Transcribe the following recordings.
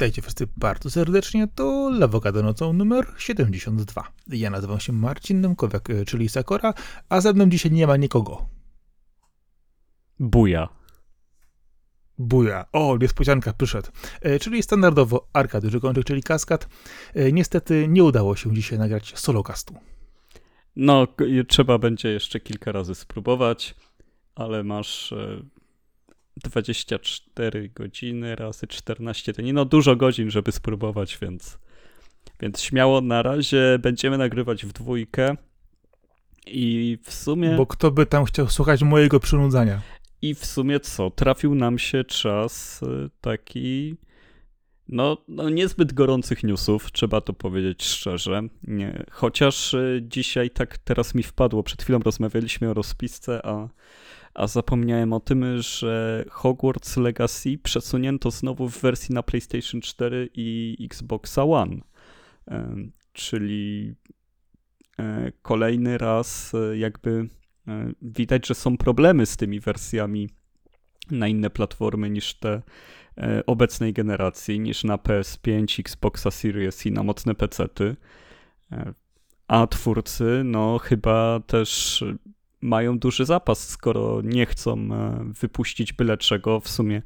Witajcie wszyscy bardzo serdecznie, to Lawokado nocą numer 72. Ja nazywam się Marcin Nemkowiak, e, czyli Sakora, a ze mną dzisiaj nie ma nikogo. Buja. Buja. O, niespodzianka przyszedł. E, czyli standardowo Arka Duży Kączyk, czyli Kaskad. E, niestety nie udało się dzisiaj nagrać solocastu. No, trzeba będzie jeszcze kilka razy spróbować, ale masz e, 24 godziny razy 14 dni. No, dużo godzin, żeby spróbować, więc, więc śmiało na razie będziemy nagrywać w dwójkę. I w sumie. Bo kto by tam chciał słuchać mojego przynudzania? I w sumie co? Trafił nam się czas y, taki. No, no niezbyt gorących newsów, trzeba to powiedzieć szczerze. Nie, chociaż y, dzisiaj tak teraz mi wpadło, przed chwilą rozmawialiśmy o rozpisce, a, a zapomniałem o tym, że Hogwarts Legacy przesunięto znowu w wersji na PlayStation 4 i Xboxa One. Em, Czyli e, kolejny raz e, jakby e, widać, że są problemy z tymi wersjami na inne platformy niż te e, obecnej generacji, niż na PS5, Xboxa Series i na mocne pecety. E, A twórcy, no chyba też mają duży zapas, skoro nie chcą e, wypuścić byle czego. W sumie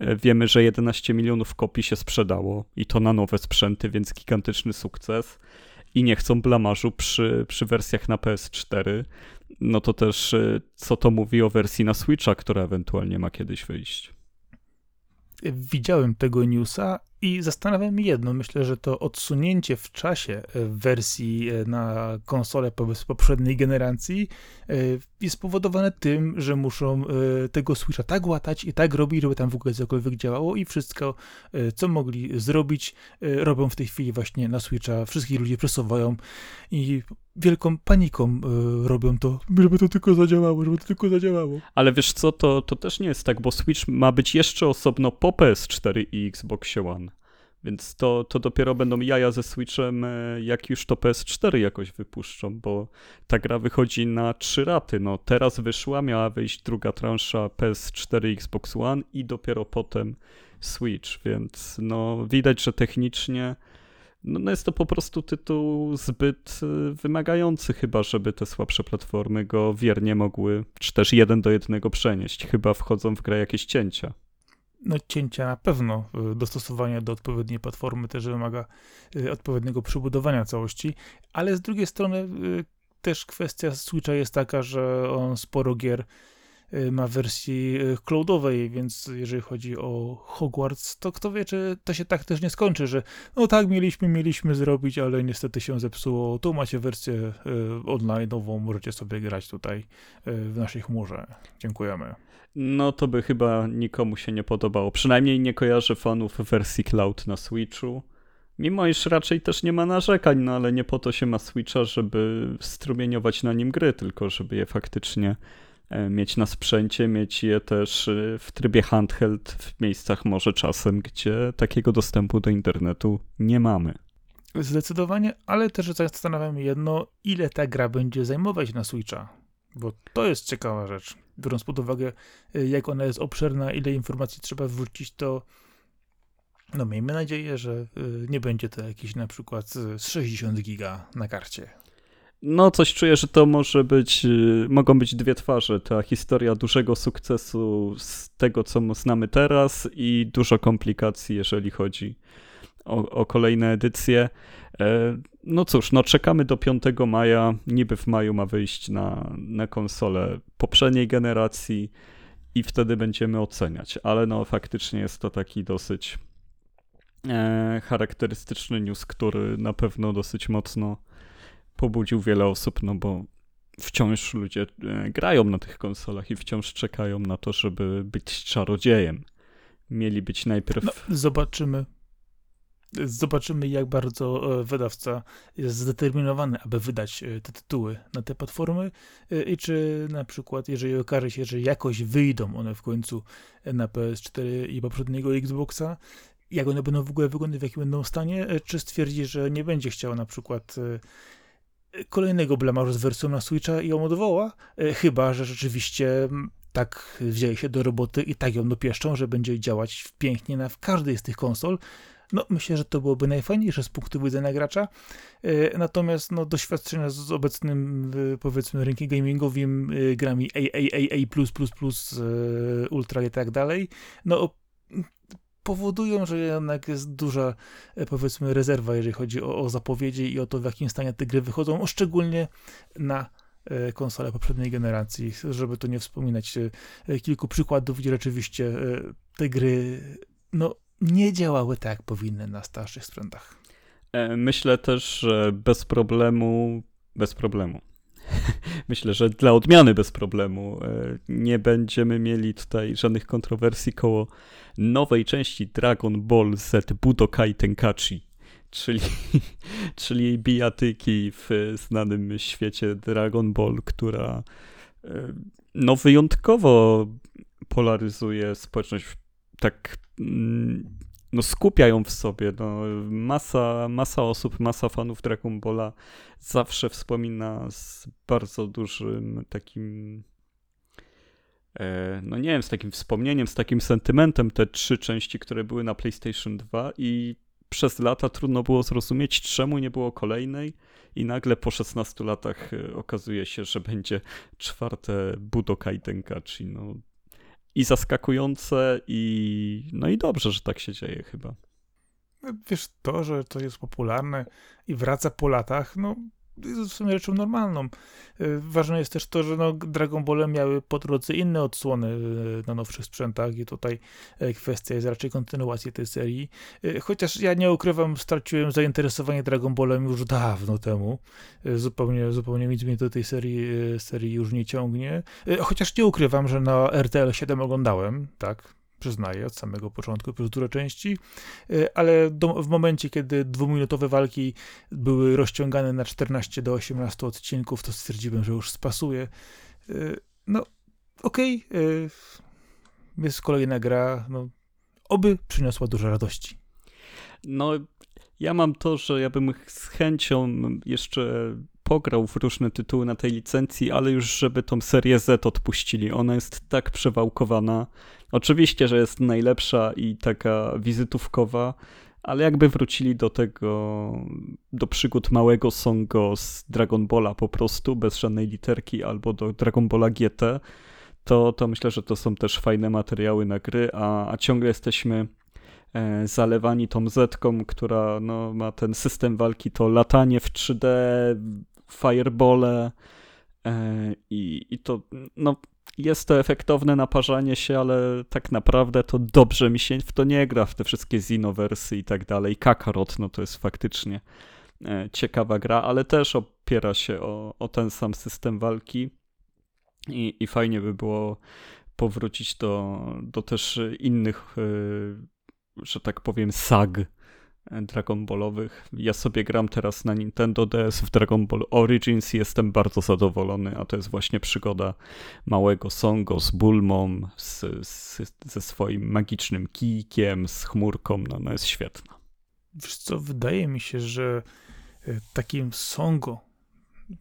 e, wiemy, że 11 milionów kopii się sprzedało i to na nowe sprzęty, więc gigantyczny sukces. I nie chcą blamażu przy, przy wersjach na PS4 no to też y, co to mówi o wersji na Switcha, która ewentualnie ma kiedyś wyjść. Widziałem tego newsa i zastanawiam się jedno. Myślę, że to odsunięcie w czasie e, wersji e, na konsolę po- z poprzedniej generacji e, jest spowodowane tym, że muszą tego Switcha tak łatać i tak robić, żeby tam w ogóle cokolwiek działało i wszystko, co mogli zrobić, robią w tej chwili właśnie na Switcha. Wszystkich ludzi przesuwają i wielką paniką robią to, żeby to tylko zadziałało, żeby to tylko zadziałało. Ale wiesz co, to, to też nie jest tak, bo Switch ma być jeszcze osobno po PS4 i Xboxie One. Więc to, to dopiero będą jaja ze Switchem, e, jak już to PS4 jakoś wypuszczą, bo ta gra wychodzi na trzy raty. No teraz wyszła, miała wyjść druga transza PS4 i Xbox One i dopiero potem Switch, więc no widać, że technicznie no, no jest to po prostu tytuł zbyt y, wymagający chyba, żeby te słabsze platformy go wiernie mogły, czy też jeden do jednego przenieść. Chyba wchodzą w grę jakieś cięcia. No cięcia na pewno, y, dostosowanie do odpowiedniej platformy też wymaga y, odpowiedniego przybudowania całości, ale z drugiej strony y, też kwestia Switcha jest taka, że on sporo gier ma w wersji cloudowej, więc jeżeli chodzi o Hogwarts, to kto wie, czy to się tak też nie skończy, że no tak mieliśmy, mieliśmy zrobić, ale niestety się zepsuło. Tu macie wersję y, online'ową, możecie sobie grać tutaj w naszej chmurze. Dziękujemy. No to by chyba nikomu się nie podobało. Przynajmniej nie kojarzę fanów wersji cloud na Switchu. Mimo iż raczej też nie ma narzekań, no ale nie po to się ma Switcha, żeby strumieniować na nim gry, tylko żeby je faktycznie e, mieć na sprzęcie, mieć je też e, w trybie handheld w miejscach może czasem, gdzie takiego dostępu do internetu nie mamy. Zdecydowanie, ale też zastanawiam jedno, ile ta gra będzie zajmować na Switcha. Bo to jest ciekawa rzecz. Biorąc pod uwagę, y, jak ona jest obszerna, ile informacji trzeba wrzucić, to no miejmy nadzieję, że y, nie będzie to jakieś na przykład y, z 60 giga na karcie. No, coś czuję, że to może być, mogą być dwie twarze. Ta historia dużego sukcesu z tego, co znamy teraz i dużo komplikacji, jeżeli chodzi o, o kolejne edycje. No cóż, no czekamy do 5 maja. Niby w maju ma wyjść na, na konsolę poprzedniej generacji i wtedy będziemy oceniać. Ale no faktycznie jest to taki dosyć e, charakterystyczny news, który na pewno dosyć mocno pobudził wiele osób, no bo wciąż ludzie e, grają na tych konsolach i wciąż czekają na to, żeby być czarodziejem. Mieli być najpierw. No, zobaczymy. Zobaczymy, jak bardzo e, wydawca jest zdeterminowany, aby wydać e, te tytuły na te platformy. E, i czy na przykład, jeżeli okaże się, że jakoś wyjdą one w końcu na PS4 i poprzedniego Xboxa, jak one będą w ogóle wyglądać, w jakim będą stanie, czy stwierdzi, że nie będzie chciał na przykład kolejnego blamarzu z wersją na Switcha i ją odwoła, chyba, że rzeczywiście tak wzięli się do roboty i tak ją dopieszczą, że będzie działać pięknie na w każdej z tych konsol. No, myślę, że to byłoby najfajniejsze z punktu widzenia gracza. E, natomiast no, doświadczenia z obecnym, e, powiedzmy, rynkiem gamingowym, e, grami AAA, Ultra i tak dalej, no powodują, że jednak jest duża, powiedzmy, rezerwa, jeżeli chodzi o, o zapowiedzi i o to, w jakim stanie te gry wychodzą, szczególnie na konsole poprzedniej generacji, żeby tu nie wspominać kilku przykładów, gdzie rzeczywiście te gry no, nie działały tak, jak powinny na starszych sprzętach. E, myślę też, że bez problemu, bez problemu. Myślę, że dla odmiany bez problemu e, nie będziemy mieli tutaj żadnych kontrowersji koło nowej części Dragon Ball Z Budokai Tenkachi, czyli, czyli bijatyki w znanym świecie Dragon Ball, która e, no wyjątkowo polaryzuje społeczność tak mm, no, skupia ją w sobie. No, masa, masa osób, masa fanów Dragon Balla zawsze wspomina z bardzo dużym takim e, no nie wiem, z takim wspomnieniem, z takim sentymentem te trzy części, które były na PlayStation 2 i przez lata trudno było zrozumieć, czemu nie było kolejnej i nagle po 16 latach e, okazuje się, że będzie czwarte Budokai Tenkaichi. No, i zaskakujące i no i dobrze, że tak się dzieje chyba. Wiesz, to, że to jest popularne i wraca po latach, no jest w sumie rzeczą normalną. E, ważne jest też to, że no, Dragon Ball miały po drodze inne odsłony e, na nowszych sprzętach i tutaj e, kwestia jest raczej kontynuacji tej serii. Chociaż ja nie ukrywam, straciłem zainteresowanie Dragon Ballem już dawno temu. Zupełnie, zupełnie nic mnie do tej serii, serii już nie ciągnie. Chociaż nie ukrywam, że na RTL 7 oglądałem, tak, przyznaję, od samego początku, przez dużo części, e, ale do, w momencie, kiedy dwuminutowe walki były rozciągane na 14 do 18 odcinków, to stwierdziłem, że już spasuje. E, no, okej, okay, jest kolejna gra, no, oby przyniosła dużo radości. No, ja mam to, że ja bym z chęcią jeszcze pograł w różne tytuły na tej licencji, ale już żeby tą serię Z odpuścili. Ona jest tak przewałkowana. Oczywiście, że jest najlepsza i taka wizytówkowa, ale jakby wrócili do tego, do przygód małego Songo z Dragon Balla po prostu, bez żadnej literki, albo do Dragon Balla GT, to, to myślę, że to są też fajne materiały na gry, a, a ciągle jesteśmy e, zalewani tą Zetką, która no, ma ten system walki, to latanie w 3D, firebole e, i, i to no, jest to efektowne naparzanie się, ale tak naprawdę to dobrze mi się w to nie gra, w te wszystkie Zinowersy i tak dalej. Kakarot, no to jest faktycznie e, ciekawa gra, ale też opiera się o, o ten sam system walki i, i fajnie by było powrócić do, do też innych, e, że tak powiem, sag Dragon Ballowych. Ja sobie gram teraz na Nintendo DS w Dragon Ball Origins i jestem bardzo zadowolony, a to jest właśnie przygoda małego Songo z Bulmą, z, z, ze swoim magicznym kijkiem, z chmurką, no, no jest świetna. Wiesz co, wydaje mi się, że e, takim Songo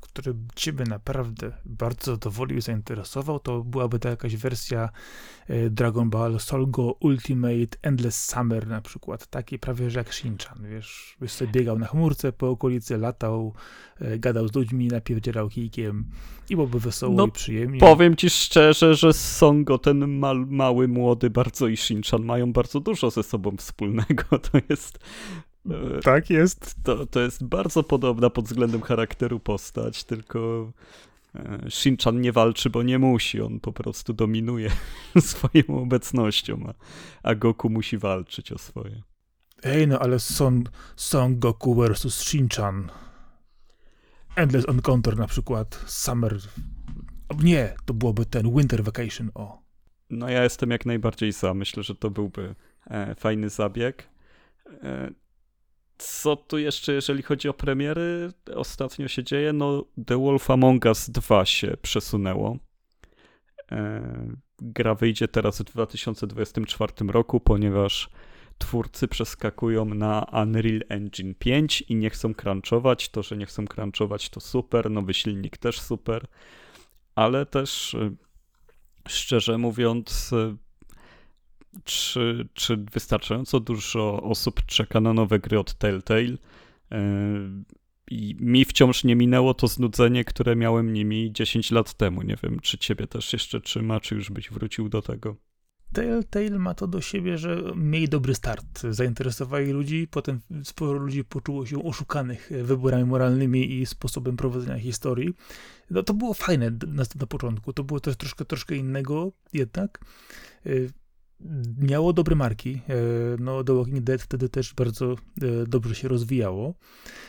który ciebie naprawdę bardzo zadowolił i zainteresował, to byłaby to jakaś wersja e, Dragon Ball Solgo Ultimate Endless Summer na przykład, taki prawie że jak Shinchan, wiesz, byś sobie biegał na chmurce po okolicy, latał, e, gadał z ludźmi, napierdzielał kijkiem i byłoby wesoło no, i przyjemnie. Powiem ci szczerze, że Songo, ten mały, młody bardzo i Shinchan mają bardzo dużo ze sobą wspólnego, to jest tak jest. To, to jest bardzo podobna pod względem charakteru postać, tylko e, Shinchan nie walczy, bo nie musi. On po prostu dominuje swoją obecnością, a, a Goku musi walczyć o swoje. Ej, no ale Son, Son Goku versus Shinchan. Endless Encounter na przykład, Summer... Nie, to byłoby ten Winter Vacation, o. No ja jestem jak najbardziej za. Myślę, że to byłby e, fajny zabieg. E, co tu jeszcze, jeżeli chodzi o premiery, ostatnio się dzieje? No, The Wolf Among Us 2 się przesunęło. E, gra wyjdzie teraz w 2024 roku, ponieważ twórcy przeskakują na Unreal Engine 5 i nie chcą crunchować. To, że nie chcą crunchować, to super. Nowy silnik też super, ale też szczerze mówiąc, czy, czy wystarczająco dużo osób czeka na nowe gry od Telltale? I mi wciąż nie minęło to znudzenie, które miałem nimi 10 lat temu. Nie wiem, czy ciebie też jeszcze trzyma, czy już byś wrócił do tego. Telltale ma to do siebie, że mieli dobry start. Zainteresowali ludzi, potem sporo ludzi poczuło się oszukanych wyborami moralnymi i sposobem prowadzenia historii. No to było fajne na, na początku, to było też troszkę, troszkę innego jednak. Miało dobre marki. E, no, The Walking Dead wtedy też bardzo e, dobrze się rozwijało.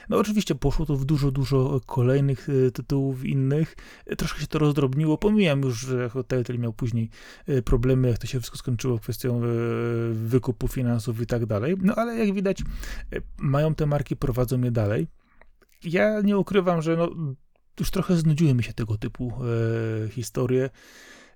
No, oczywiście poszło to w dużo, dużo kolejnych e, tytułów innych. Troszkę się to rozdrobniło. Pomijam już, że Telltale miał później problemy, jak to się wszystko skończyło kwestią wykupu finansów i tak dalej. No, ale jak widać, mają te marki, prowadzą je dalej. Ja nie ukrywam, że no, już trochę znudziły mi się tego typu historie.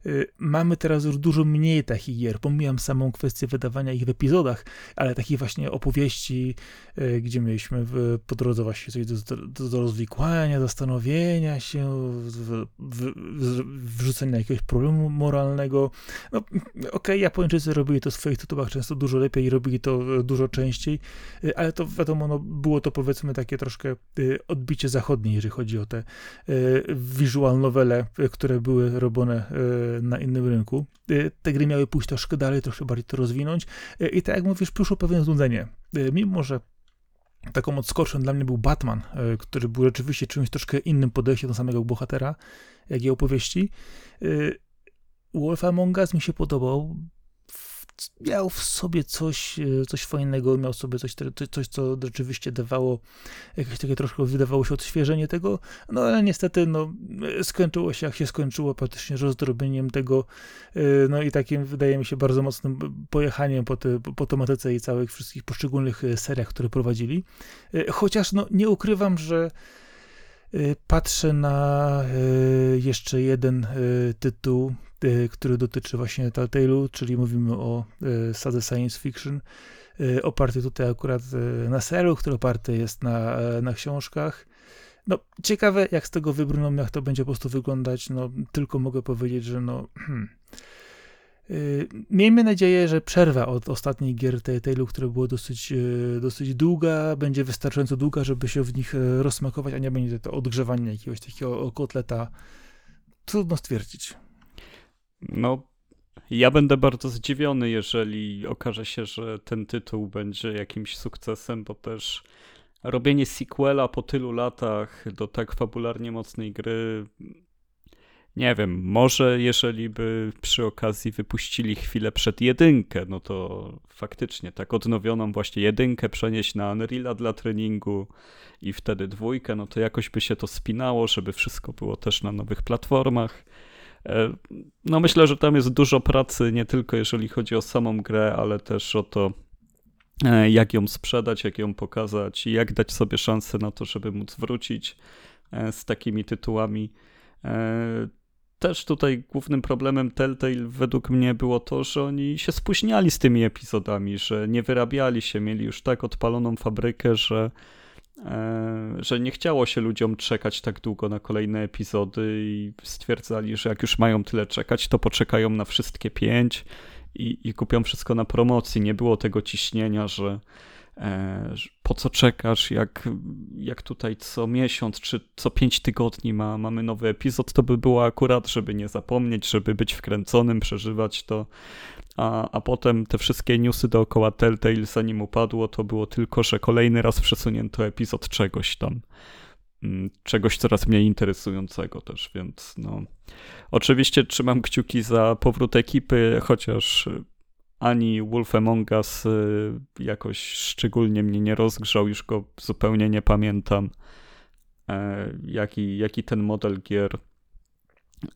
Y, mamy teraz już dużo mniej takich gier. Pomijam samą kwestię wydawania ich w epizodach, ale takich właśnie opowieści, y, gdzie mieliśmy w, po drodze właśnie coś do, do, do rozwikłania, zastanowienia się, w, w, wrzucenia jakiegoś problemu moralnego. No, okej, okay, Japończycy robili to w swoich tytułach często dużo lepiej i robili to e, dużo częściej, y, ale to wiadomo, no, było to powiedzmy takie troszkę odbicie zachodnie, jeżeli chodzi o te visual novele, które były robione na innym rynku. Y, te gry miały pójść troszkę dalej, troszkę bardziej to rozwinąć y, i tak jak mówisz, przyszło pewne znudzenie. Y, mimo, że taką odskocznią dla mnie był Batman, który był rzeczywiście czymś troszkę innym podejściem do samego bohatera, jak i opowieści. Wolf Among Us mi się podobał, miał w sobie coś, e, coś fajnego, miał w sobie coś, coś, co rzeczywiście dawało jakieś takie troszkę, wydawało się odświeżenie tego, no ale niestety, no, skończyło się jak się skończyło, praktycznie rozdrobieniem tego, e, no i takim, wydaje mi się, bardzo mocnym pojechaniem po, te, po tematyce i całych wszystkich poszczególnych e, seriach, które prowadzili. Chociaż, no, nie ukrywam, że patrzę na jeszcze jeden tytuł, E, który dotyczy właśnie Telltale'u, czyli mówimy o sadze science fiction, oparty tutaj akurat na serialu, który oparty jest na, na książkach. No, ciekawe, jak z tego wybrną, jak to będzie po prostu wyglądać. No, tylko mogę powiedzieć, że no. Hmm. Miejmy nadzieję, że przerwa od ostatniej gier Telltale'u, która była dosyć, dosyć długa, będzie wystarczająco długa, żeby się w nich rozsmakować, a nie będzie to odgrzewanie jakiegoś takiego kotleta. Trudno stwierdzić. No, ja będę bardzo zdziwiony, jeżeli okaże się, że ten tytuł będzie jakimś sukcesem, bo też robienie sequela po tylu latach do tak fabularnie mocnej gry. Nie wiem, może jeżeli by przy okazji wypuścili chwilę przed jedynkę, no to faktycznie tak odnowioną właśnie jedynkę przenieść na Unreal'a dla treningu i wtedy dwójkę, no to jakoś by się to spinało, żeby wszystko było też na nowych platformach. E, no myślę, że tam jest dużo pracy, nie tylko jeżeli chodzi o samą grę, ale też o to, e, jak ją sprzedać, jak ją pokazać i jak dać sobie szansę na to, żeby móc wrócić e, z takimi tytułami. Też tutaj głównym problemem Telltale według mnie było to, że oni się spóźniali z tymi epizodami, że nie wyrabiali się, mieli już tak odpaloną fabrykę, że E, że nie chciało się ludziom czekać tak długo na kolejne epizody i stwierdzali, że jak już mają tyle czekać, to poczekają na wszystkie pięć i, i kupią wszystko na promocji. Nie było tego ciśnienia, że po co czekasz, jak, jak tutaj co miesiąc czy co pięć tygodni ma, mamy nowy epizod, to by było akurat, żeby nie zapomnieć, żeby być wkręconym, przeżywać to a, a potem te wszystkie newsy dookoła Telltale, zanim upadło, to było tylko, że kolejny raz przesunięto epizod czegoś tam. Mm, czegoś coraz mniej interesującego też, więc no. Oczywiście trzymam kciuki za powrót ekipy, chociaż ani Wolf Among Us y, jakoś szczególnie mnie nie rozgrzał, już go zupełnie nie pamiętam. E, jaki, jaki ten model gier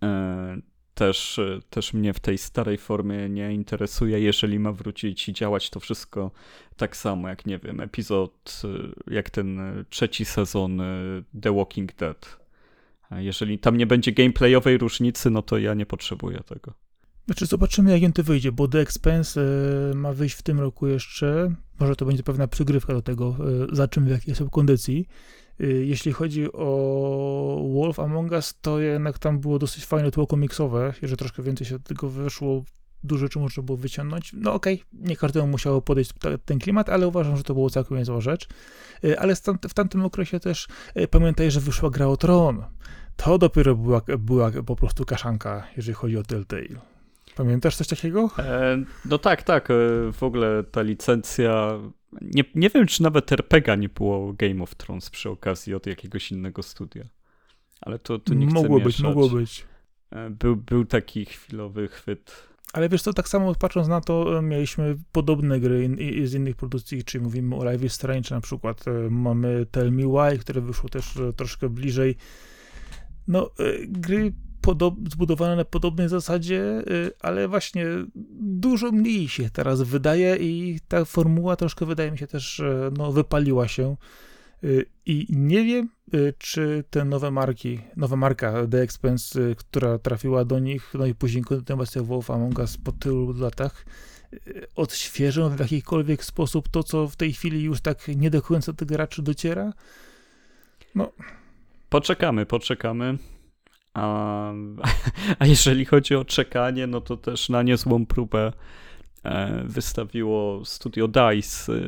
e, też, też mnie w tej starej formie nie interesuje, jeżeli ma wrócić i działać to wszystko tak samo, jak nie wiem, epizod, jak ten trzeci sezon The Walking Dead. Jeżeli tam nie będzie gameplayowej różnicy, no to ja nie potrzebuję tego. Znaczy zobaczymy jak im to wyjdzie, bo The Expense e, ma wyjść w tym roku jeszcze. Może to będzie pewna przygrywka do tego, e, za czym w jakiej są kondycji. E, jeśli chodzi o Wolf Among Us, to jednak tam było dosyć fajne tło komiksowe, że troszkę więcej się do tego wyszło, dużo rzeczy można było wyciągnąć. No okej, okay, nie każdemu musiało podejść ten klimat, ale uważam, że to było całkiem niezła rzecz. Ale w tamtym okresie też pamiętaj, że wyszła gra o Tron. To dopiero była, była po prostu kaszanka, jeżeli chodzi o Telltale. Pamiętasz coś takiego? E, no tak, tak. E, w ogóle ta licencja. Nie, nie wiem, czy nawet RPGa nie było Game of Thrones przy okazji od jakiegoś innego studia. Ale to, to nie chcę Mogło mieszać. być, mogło być. E, był, był taki chwilowy chwyt. Ale wiesz co, tak samo patrząc na to, e, mieliśmy podobne gry in, in, z innych produkcji, czyli mówimy o Life is Strange na przykład. Mamy Tell Me Why, które wyszło też troszkę bliżej. No, gry zbudowane na podobnej zasadzie, y, ale właśnie dużo mniej się teraz wydaje i ta formuła troszkę wydaje mi się też, no, wypaliła się. Y, I nie wiem, y, czy te nowe marki, nowa marka The Expense, która trafiła do nich, no i później kontynuacja Wolf Among Us po tylu latach, odświeżą w jakikolwiek sposób to, co w tej chwili już tak nie do końca do graczy dociera. No. Poczekamy, poczekamy. A, a jeżeli chodzi o czekanie, no to też na niezłą próbę e, wystawiło studio DICE e,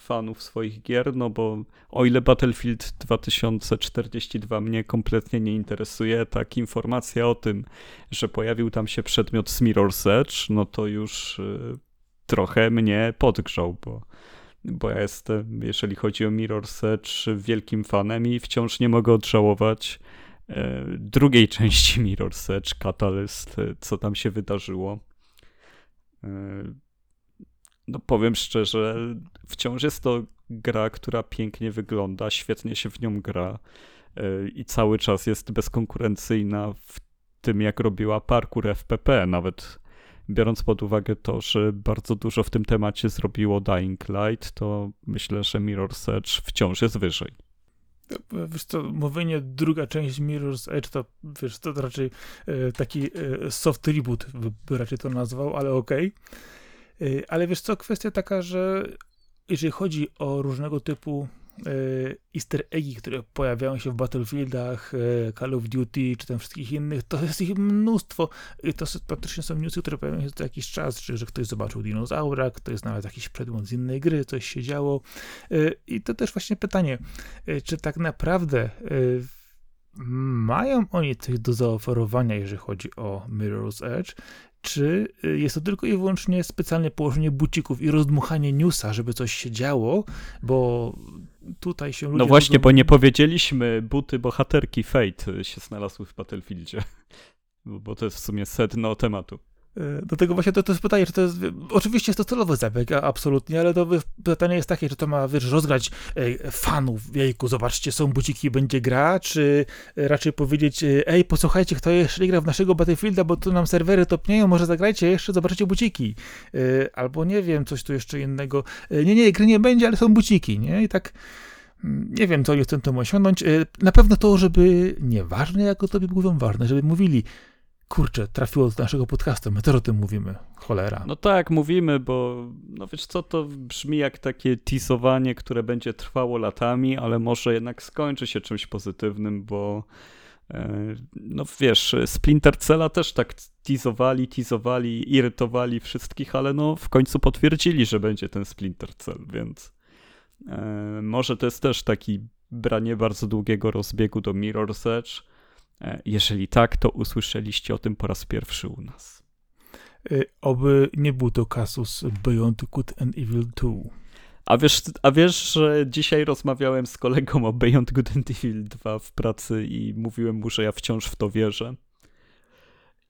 fanów swoich gier, no bo o ile Battlefield 2042 mnie kompletnie nie interesuje, tak informacja o tym, że pojawił tam się przedmiot z Mirror's Edge, no to już e, trochę mnie podgrzał, bo, bo ja jestem, jeżeli chodzi o Mirror's Edge, wielkim fanem i wciąż nie mogę odżałować drugiej części Mirror's Edge, Catalyst, e, co tam się wydarzyło. E, no powiem szczerze, wciąż jest to gra, która pięknie wygląda, świetnie się w nią gra i cały czas jest bezkonkurencyjna w tym, jak robiła parkour FPP, nawet biorąc pod uwagę to, że bardzo dużo w tym temacie zrobiło Dying Light, to myślę, że Mirror's Edge wciąż jest wyżej. Wiesz co, mówienie druga część Mirror's Edge to, wiesz, to raczej e, taki e, soft reboot by, raczej to nazwał, ale okej. Okay. E, ale wiesz co, kwestia taka, że jeżeli chodzi o różnego typu easter eggi, które pojawiają się w Battlefieldach, e, Call of Duty, czy tam wszystkich innych, to jest ich mnóstwo. To praktycznie są newsy, które pojawiają się co jakiś czas, czy że ktoś zobaczył dinozaura, to jest nawet jakiś przedmiot z innej gry, coś się działo. E, I to też właśnie pytanie, czy tak naprawdę mają oni coś do zaoferowania, jeżeli chodzi o Mirror's Edge, czy y, jest to tylko i wyłącznie specjalne położenie bucików i rozdmuchanie newsa, żeby coś się działo, bo tutaj się ludzie... No właśnie, bo nie powiedzieliśmy, buty bohaterki Fate się znalazły w Battlefieldzie, bo to jest w sumie sedno tematu. E, do tego właśnie to, to jest pytanie, czy to jest, oczywiście jest to celowy zabieg, absolutnie, ale to pytanie jest takie, czy to ma, wiesz, rozgrać ej, fanów, jejku, zobaczcie, są buciki, będzie gra, czy raczej powiedzieć, e, ej, posłuchajcie, kto jeszcze gra w naszego Battlefielda, bo tu nam serwery topnieją, może zagrajcie jeszcze, zobaczycie buciki, e, albo nie wiem, coś tu jeszcze innego, nie, nie, gry nie będzie, ale są buciki, nie, i tak mm, nie wiem, co oni chcą tym osiągnąć. Na pewno to, żeby, nieważne jak o tobie mówią, ważne, żeby mówili, kurczę, trafiło do naszego podcastu, my też o tym mówimy, cholera. No tak, mówimy, bo no wiesz co, to brzmi jak takie teasowanie, które będzie trwało latami, ale może jednak skończy się czymś pozytywnym, bo e, no wiesz, Splinter Cella też tak teasowali, teasowali, irytowali wszystkich, ale no w końcu potwierdzili, że będzie ten Splinter Cell, więc e, może to jest też taki branie bardzo długiego rozbiegu do Mirror's Edge, jeżeli tak, to usłyszeliście o tym po raz pierwszy u nas. E, oby nie był to kasus Beyond Good and Evil 2. A wiesz, a wiesz, że dzisiaj rozmawiałem z kolegą o Beyond Good and Evil 2 w pracy i mówiłem mu, że ja wciąż w to wierzę.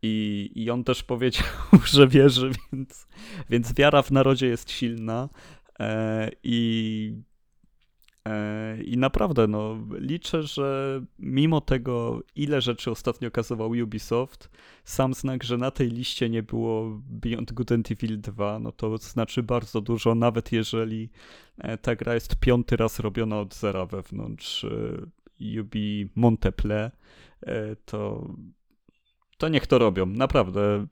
I, i on też powiedział, że wierzy, więc, więc wiara w narodzie jest silna. E, I E, I naprawdę, no, liczę, że mimo tego, ile rzeczy ostatnio okazywał Ubisoft, sam znak, że na tej liście nie było Beyond Good and Evil 2, no to znaczy bardzo dużo, nawet jeżeli e, ta gra jest piąty raz robiona od zera wewnątrz e, Ubi Monteple, to, to niech to robią. Naprawdę,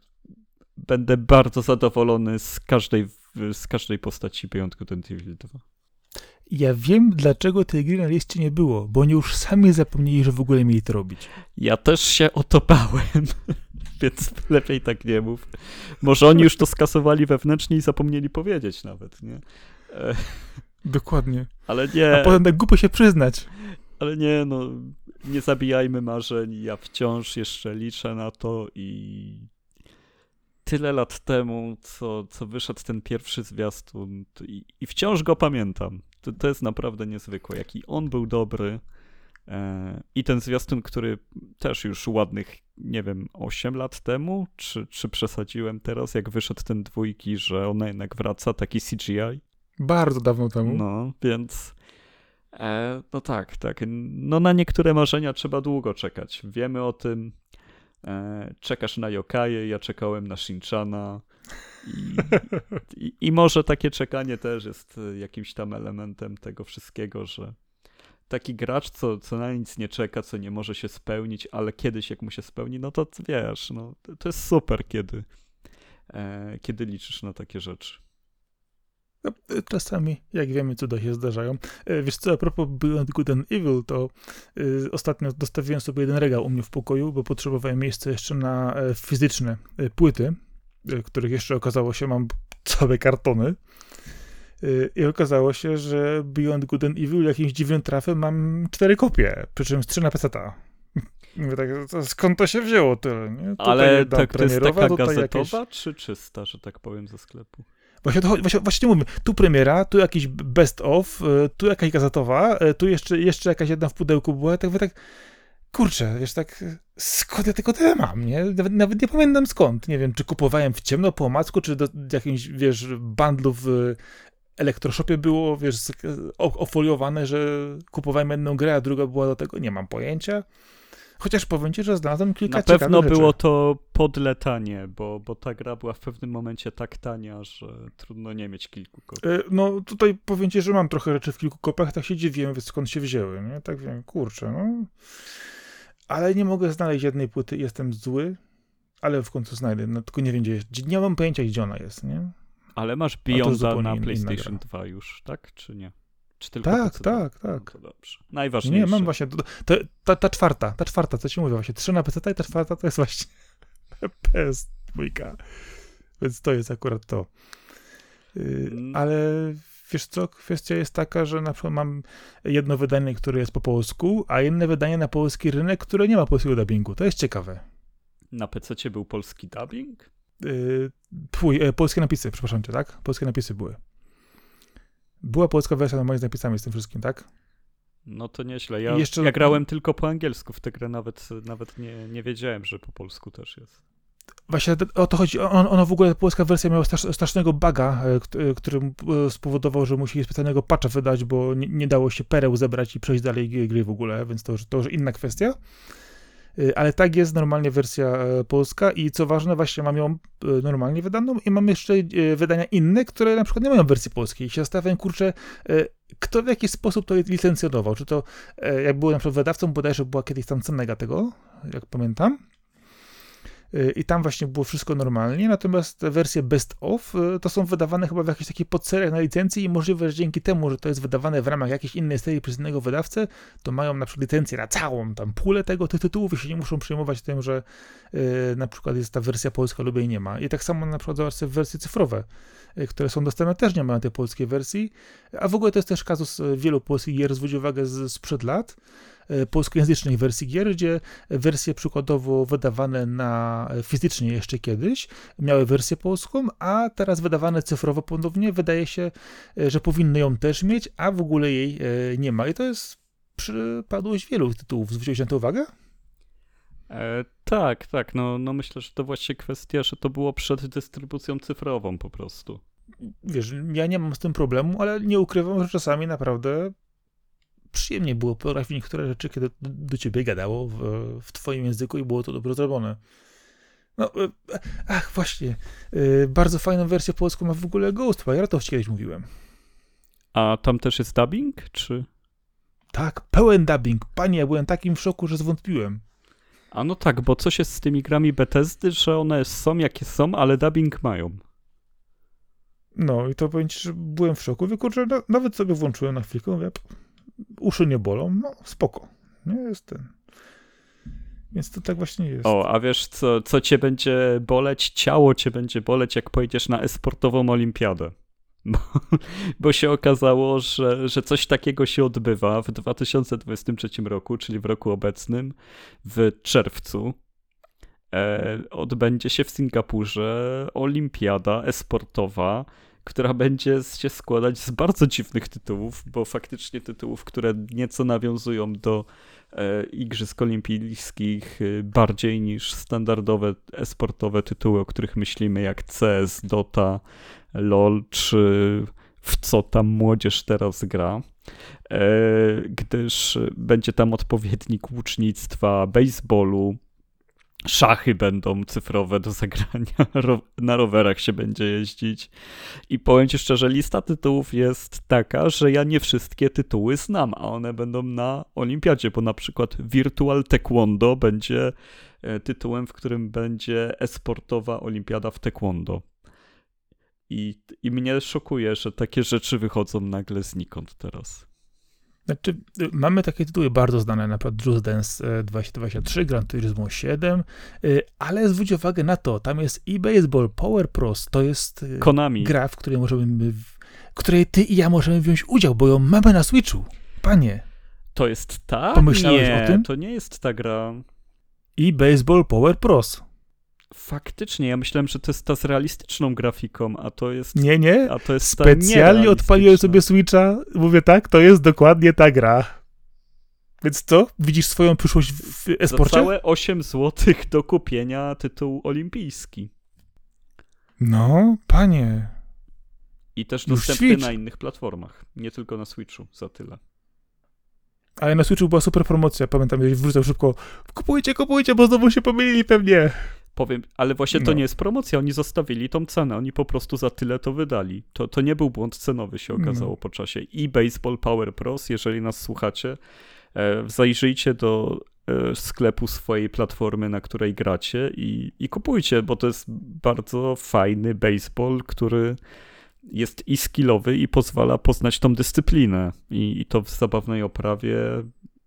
będę bardzo zadowolony z każdej, z każdej postaci Beyond Good and Evil 2. Ja wiem, dlaczego tej gry na liście nie było, bo oni już sami zapomnieli, że w ogóle mieli to robić. Ja też się o to bałem, więc lepiej tak nie mów. Może oni już to skasowali wewnętrznie i zapomnieli powiedzieć nawet, nie? E, Dokładnie. ale nie. A potem tak głupio się przyznać. Ale nie, no, nie zabijajmy marzeń. Ja wciąż jeszcze liczę na to i tyle lat temu, co, co wyszedł ten pierwszy zwiastun i, i wciąż go pamiętam. To, to jest naprawdę niezwykłe, jaki on był dobry. E, I ten zwiastun, który też już ładnych, nie wiem, 8 lat temu, czy, czy przesadziłem teraz, jak wyszedł ten dwójki, że ona jednak wraca, taki CGI. Bardzo dawno temu. No, więc. E, no tak, tak. No na niektóre marzenia trzeba długo czekać. Wiemy o tym. E, czekasz na Yokaje, ja czekałem na Shinchana. I, i, I może takie czekanie też jest e, jakimś tam elementem tego wszystkiego, że taki gracz, co, co na nic nie czeka, co nie może się spełnić, ale kiedyś jak mu się spełni, no to wiesz, no, to, to jest super, kiedy, e, kiedy liczysz na takie rzeczy. No, czasami, jak wiemy, cuda się zdarzają. E, Wiesz co, a propos Beyond Good and Evil, to y, ostatnio dostawiłem sobie jeden regał u mnie w pokoju, bo potrzebowałem miejsca jeszcze na e, fizyczne e, płyty, których jeszcze okazało się mam całe kartony. Y, I okazało się, że Beyond Good and Evil jakimś dziwnym trafem mam cztery kopie, przy czym z trzy na. Mówię tak, skąd to się wzięło tyle, nie? Tutaj Ale tak to jest premierowa, taka gazetowa, jakieś- czy czysta, że tak powiem, ze sklepu? Właśnie, to, właśnie, właśnie mówimy, tu premiera, tu jakiś best of, y, tu jakaś gazetowa, y, tu jeszcze, jeszcze jakaś jedna w pudełku była, tak wy tak, kurczę, wiesz, tak, y, skąd ja tego tyle mam, nie? Nawet, nawet nie pamiętam skąd, nie wiem, czy kupowałem w ciemno po omacku, czy do jakimś, wiesz, bundlu w y, elektroshopie było, wiesz, o- ofoliowane, że kupowałem jedną grę, a druga była do tego, nie mam pojęcia. Chociaż powiem ci, że znalazłem kilka Na pewno rzeczy. było to podletanie, bo, bo ta gra była w pewnym momencie tak tania, że trudno nie mieć kilku kopii. No tutaj powiem ci, że mam trochę rzeczy w kilku kopiach, tak się dziwiłem, skąd się wzięły, nie? Tak wiem, kurczę, no. Ale nie mogę znaleźć jednej płyty, jestem zły, ale w końcu znajdę, no tylko nie wiem gdzie jest, nie mam pojęcia gdzie ona jest, nie? Ale masz Beyonda na PlayStation gra. 2 już, tak? Czy nie? Czy tylko Tak, PC? tak, No tak. to dobrze. Najważniejsze. Nie, mam właśnie, to, to, ta, ta czwarta, ta czwarta, co ci mówię właśnie, trzy na PC i ta czwarta to jest właśnie PS dwójka, więc to jest akurat to. Yy, ale wiesz co, kwestia jest taka, że na przykład mam jedno wydanie, które jest po polsku, a inne wydanie na polski rynek, które nie ma polskiego dubbingu. To jest ciekawe. Na PC był polski dubbing? Yy, twój, e, polskie napisy, przepraszam cię, tak? Polskie napisy były. Była polska wersja normalnie z napisami z tym wszystkim, tak? No to nieźle. Ja, jeszcze- ja grałem tylko po angielsku w tę grę, nawet, nawet nie, nie wiedziałem, że po polsku też jest. Właśnie o to chodzi. On, w ogóle, polska wersja miała strasz, strasznego buga, e, e, który e, spowodował, że musieli specjalnego patcha wydać, bo nie, nie dało się pereł zebrać i przejść dalej gry- w ogóle, więc to, to już inna kwestia. Ale tak jest normalnie wersja polska i co ważne, właśnie mam ją normalnie wydaną i mam jeszcze wydania inne, które na przykład nie mają wersji polskiej. I się zastanawiam, kurczę, kto w jaki sposób to licencjonował? Czy to, jak był na przykład wydawcą, bodajże była kiedyś tam Cenega tego, jak pamiętam, i tam właśnie było wszystko normalnie, natomiast wersje best of y, to są wydawane chyba w jakichś takich podseriach na licencji i możliwe, że dzięki temu, że to jest wydawane w ramach jakiejś innej serii przez innego wydawcę, to mają na przykład licencję na całą tam pulę tego, tych tytułów i się nie muszą przejmować tym, że y, na przykład jest ta wersja polska lub jej nie ma. I tak samo na przykład zobaczcie wersje cyfrowe, y, które są dostępne, też nie mają tej polskiej wersji, a w ogóle to jest też kazus y, wielu polskich gier, zwróć uwagę, z, sprzed lat, y, polskojęzycznej wersji gier, gdzie wersje przykładowo wydawane na fizycznie jeszcze kiedyś miały wersję polską, a teraz wydawane cyfrowo ponownie wydaje się, e, że powinny ją też mieć, a w ogóle jej e, nie ma. I to jest przypadłość wielu tytułów. Zwróciłeś na to uwagę? E, tak, tak. No, no myślę, że to właśnie kwestia, że to było przed dystrybucją cyfrową po prostu. Wiesz, ja nie mam z tym problemu, ale nie ukrywam, że czasami naprawdę przyjemnie było potrafić niektóre rzeczy, kiedy do, ciebie gadało w, w twoim języku i było to dobrze zrobione. No, e, ach, właśnie, e, bardzo fajną wersję polską ma w ogóle Ghostwire, to kiedyś mówiłem. A tam też jest dubbing, czy? Tak, pełen dubbing. Panie, ja byłem takim w szoku, że zwątpiłem. A no tak, bo coś jest z tymi grami Bethesdy, że one są jakie są, ale dubbing mają. No i to powiem ci, że byłem w szoku. Wykurczę, na, nawet sobie włączyłem na chwilkę, mówię, uszy nie bolą, no spoko. Nie jest ten. Więc to tak właśnie jest. O, a wiesz, co, co cię będzie boleć? Ciało cię będzie boleć, jak pojedziesz na esportową olimpiadę. Bo, bo się okazało, że, że coś takiego się odbywa w 2023 roku, czyli w roku obecnym, w czerwcu. E, odbędzie się w Singapurze olimpiada esportowa, która będzie się składać z bardzo dziwnych tytułów, bo faktycznie tytułów, które nieco nawiązują do e, Igrzysk Olimpijskich e, bardziej niż standardowe esportowe tytuły, o których myślimy, jak CS, Dota, LOL, czy w co tam młodzież teraz gra. E, gdyż będzie tam odpowiednik łucznictwa, baseballu, Szachy będą cyfrowe do zagrania, na rowerach się będzie jeździć. I powiem ci szczerze, lista tytułów jest taka, że ja nie wszystkie tytuły znam, a one będą na olimpiadzie, bo na przykład Virtual Taekwondo będzie e, tytułem, w którym będzie esportowa olimpiada w taekwondo. I, I mnie szokuje, że takie rzeczy wychodzą nagle znikąd teraz. Znaczy, y, mamy takie tytuły bardzo znane, na przykład Just Dance 2023, Gran Turismo 7, y, ale zwróć uwagę na to, tam jest e-baseball Power Pros, to jest y, Konami. gra, w której możemy, w której ty i ja możemy wziąć udział, bo ją mamy na Switchu. Panie. To jest ta? Pomyślałeś nie, o tym? to nie jest ta gra. E-baseball Power Pros. Faktycznie, ja myślałem, że to jest ta z realistyczną grafiką, a to jest. Nie, nie. A to jest Specjalnie odpaliłem sobie Switcha. Mówię tak, to jest dokładnie ta gra. Więc co? Widzisz swoją przyszłość w esporcie? Za całe 8 zł do kupienia tytuł olimpijski. No, panie. I też Już dostępny Switch. na innych platformach. Nie tylko na Switchu, za tyle. Ale na Switchu była super promocja. Pamiętam, że wrzucał szybko. Kupujcie, kupujcie, bo znowu się pomylili pewnie. Powiem, ale właśnie to No. nie jest promocja, oni zostawili tą cenę, oni po prostu za tyle to wydali. To, to nie był błąd cenowy, się okazało No. po czasie. I Baseball Power Pros, jeżeli nas słuchacie, e, zajrzyjcie do e, sklepu swojej platformy, na której gracie i, i kupujcie, bo to jest bardzo fajny baseball, który jest i skillowy i pozwala poznać tą dyscyplinę. I, i to w zabawnej oprawie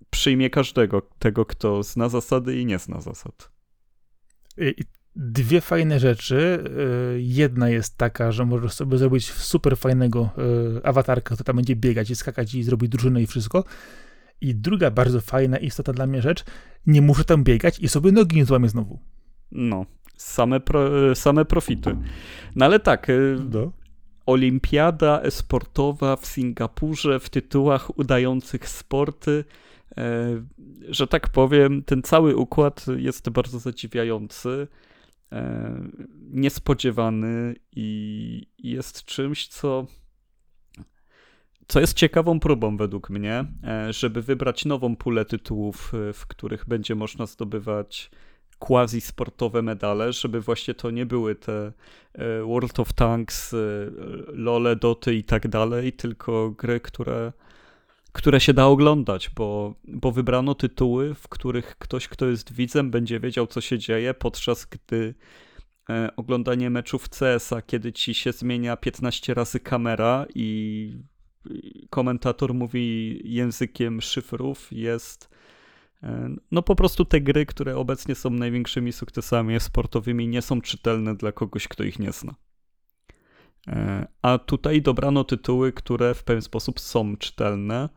przyjmie każdego, tego kto zna zasady i nie zna zasad. I dwie fajne rzeczy. Y, Jedna jest taka, że możesz sobie zrobić super fajnego y, awatarka, który tam będzie biegać i skakać i zrobić drużynę i wszystko. I druga bardzo fajna, istotna dla mnie rzecz, nie muszę tam biegać i sobie nogi nie złamię znowu. No, same, pro, same profity. No ale tak, y, No. olimpiada esportowa w Singapurze w tytułach udających sporty, że tak powiem, ten cały układ jest bardzo zadziwiający, e, niespodziewany i jest czymś, co co jest ciekawą próbą według mnie, e, żeby wybrać nową pulę tytułów, e, w których będzie można zdobywać quasi sportowe medale, żeby właśnie to nie były te e, World of Tanks, e, LoLe, Doty i tak dalej, tylko gry, które, które się da oglądać, bo, bo wybrano tytuły, w których ktoś, kto jest widzem, będzie wiedział, co się dzieje, podczas gdy e, oglądanie meczów CS-a, kiedy ci się zmienia 15 razy kamera i komentator mówi językiem szyfrów, jest e, no po prostu te gry, które obecnie są największymi sukcesami sportowymi, nie są czytelne dla kogoś, kto ich nie zna. E, A tutaj dobrano tytuły, które w pewien sposób są czytelne,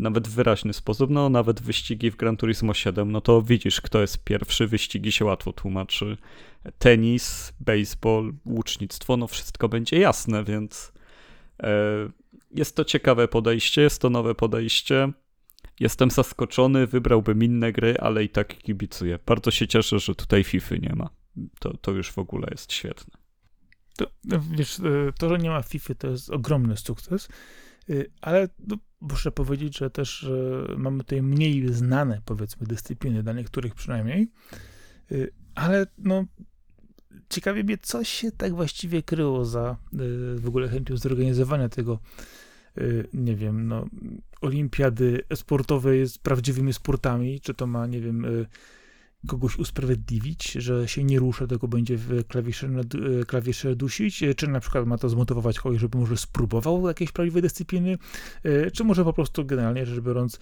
nawet wyraźny sposób. No, nawet wyścigi w Gran Turismo 7, no to widzisz, kto jest pierwszy, wyścigi się łatwo tłumaczy. Tenis, baseball, łucznictwo, no wszystko będzie jasne, więc e, jest to ciekawe podejście, jest to nowe podejście. Jestem zaskoczony, wybrałbym inne gry, ale i tak kibicuję. Bardzo się cieszę, że tutaj FIFA nie ma. To, to już w ogóle jest świetne. To, wiesz, y, to, że nie ma FIFA, to jest ogromny sukces, y, ale no, muszę powiedzieć, że też mamy tutaj mniej znane, powiedzmy, dyscypliny, dla niektórych przynajmniej, Y, ale no, ciekawie mnie, co się tak właściwie kryło za y, w ogóle chęcią zorganizowania tego, y, nie wiem, no, olimpiady sportowej z prawdziwymi sportami, czy to ma, nie wiem, kogoś usprawiedliwić, że się nie ruszę, tylko będzie w klawisze, e, klawisze dusić, e, czy na przykład ma to zmotywować kogoś, żeby może spróbował jakiejś prawdziwej dyscypliny, e, czy może po prostu generalnie rzecz biorąc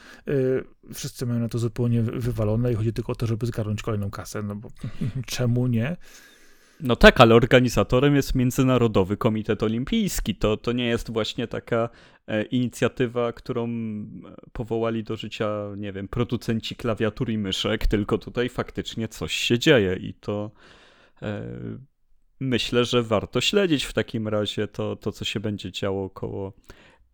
wszyscy mają na to zupełnie wy- wywalone i chodzi tylko o to, żeby zgarnąć kolejną kasę, no bo czemu nie? No tak, ale organizatorem jest Międzynarodowy Komitet Olimpijski. To, to nie jest właśnie taka e, inicjatywa, którą powołali do życia, nie wiem, producenci klawiatur i myszek, tylko tutaj faktycznie coś się dzieje i to e, myślę, że warto śledzić w takim razie to, to co się będzie działo około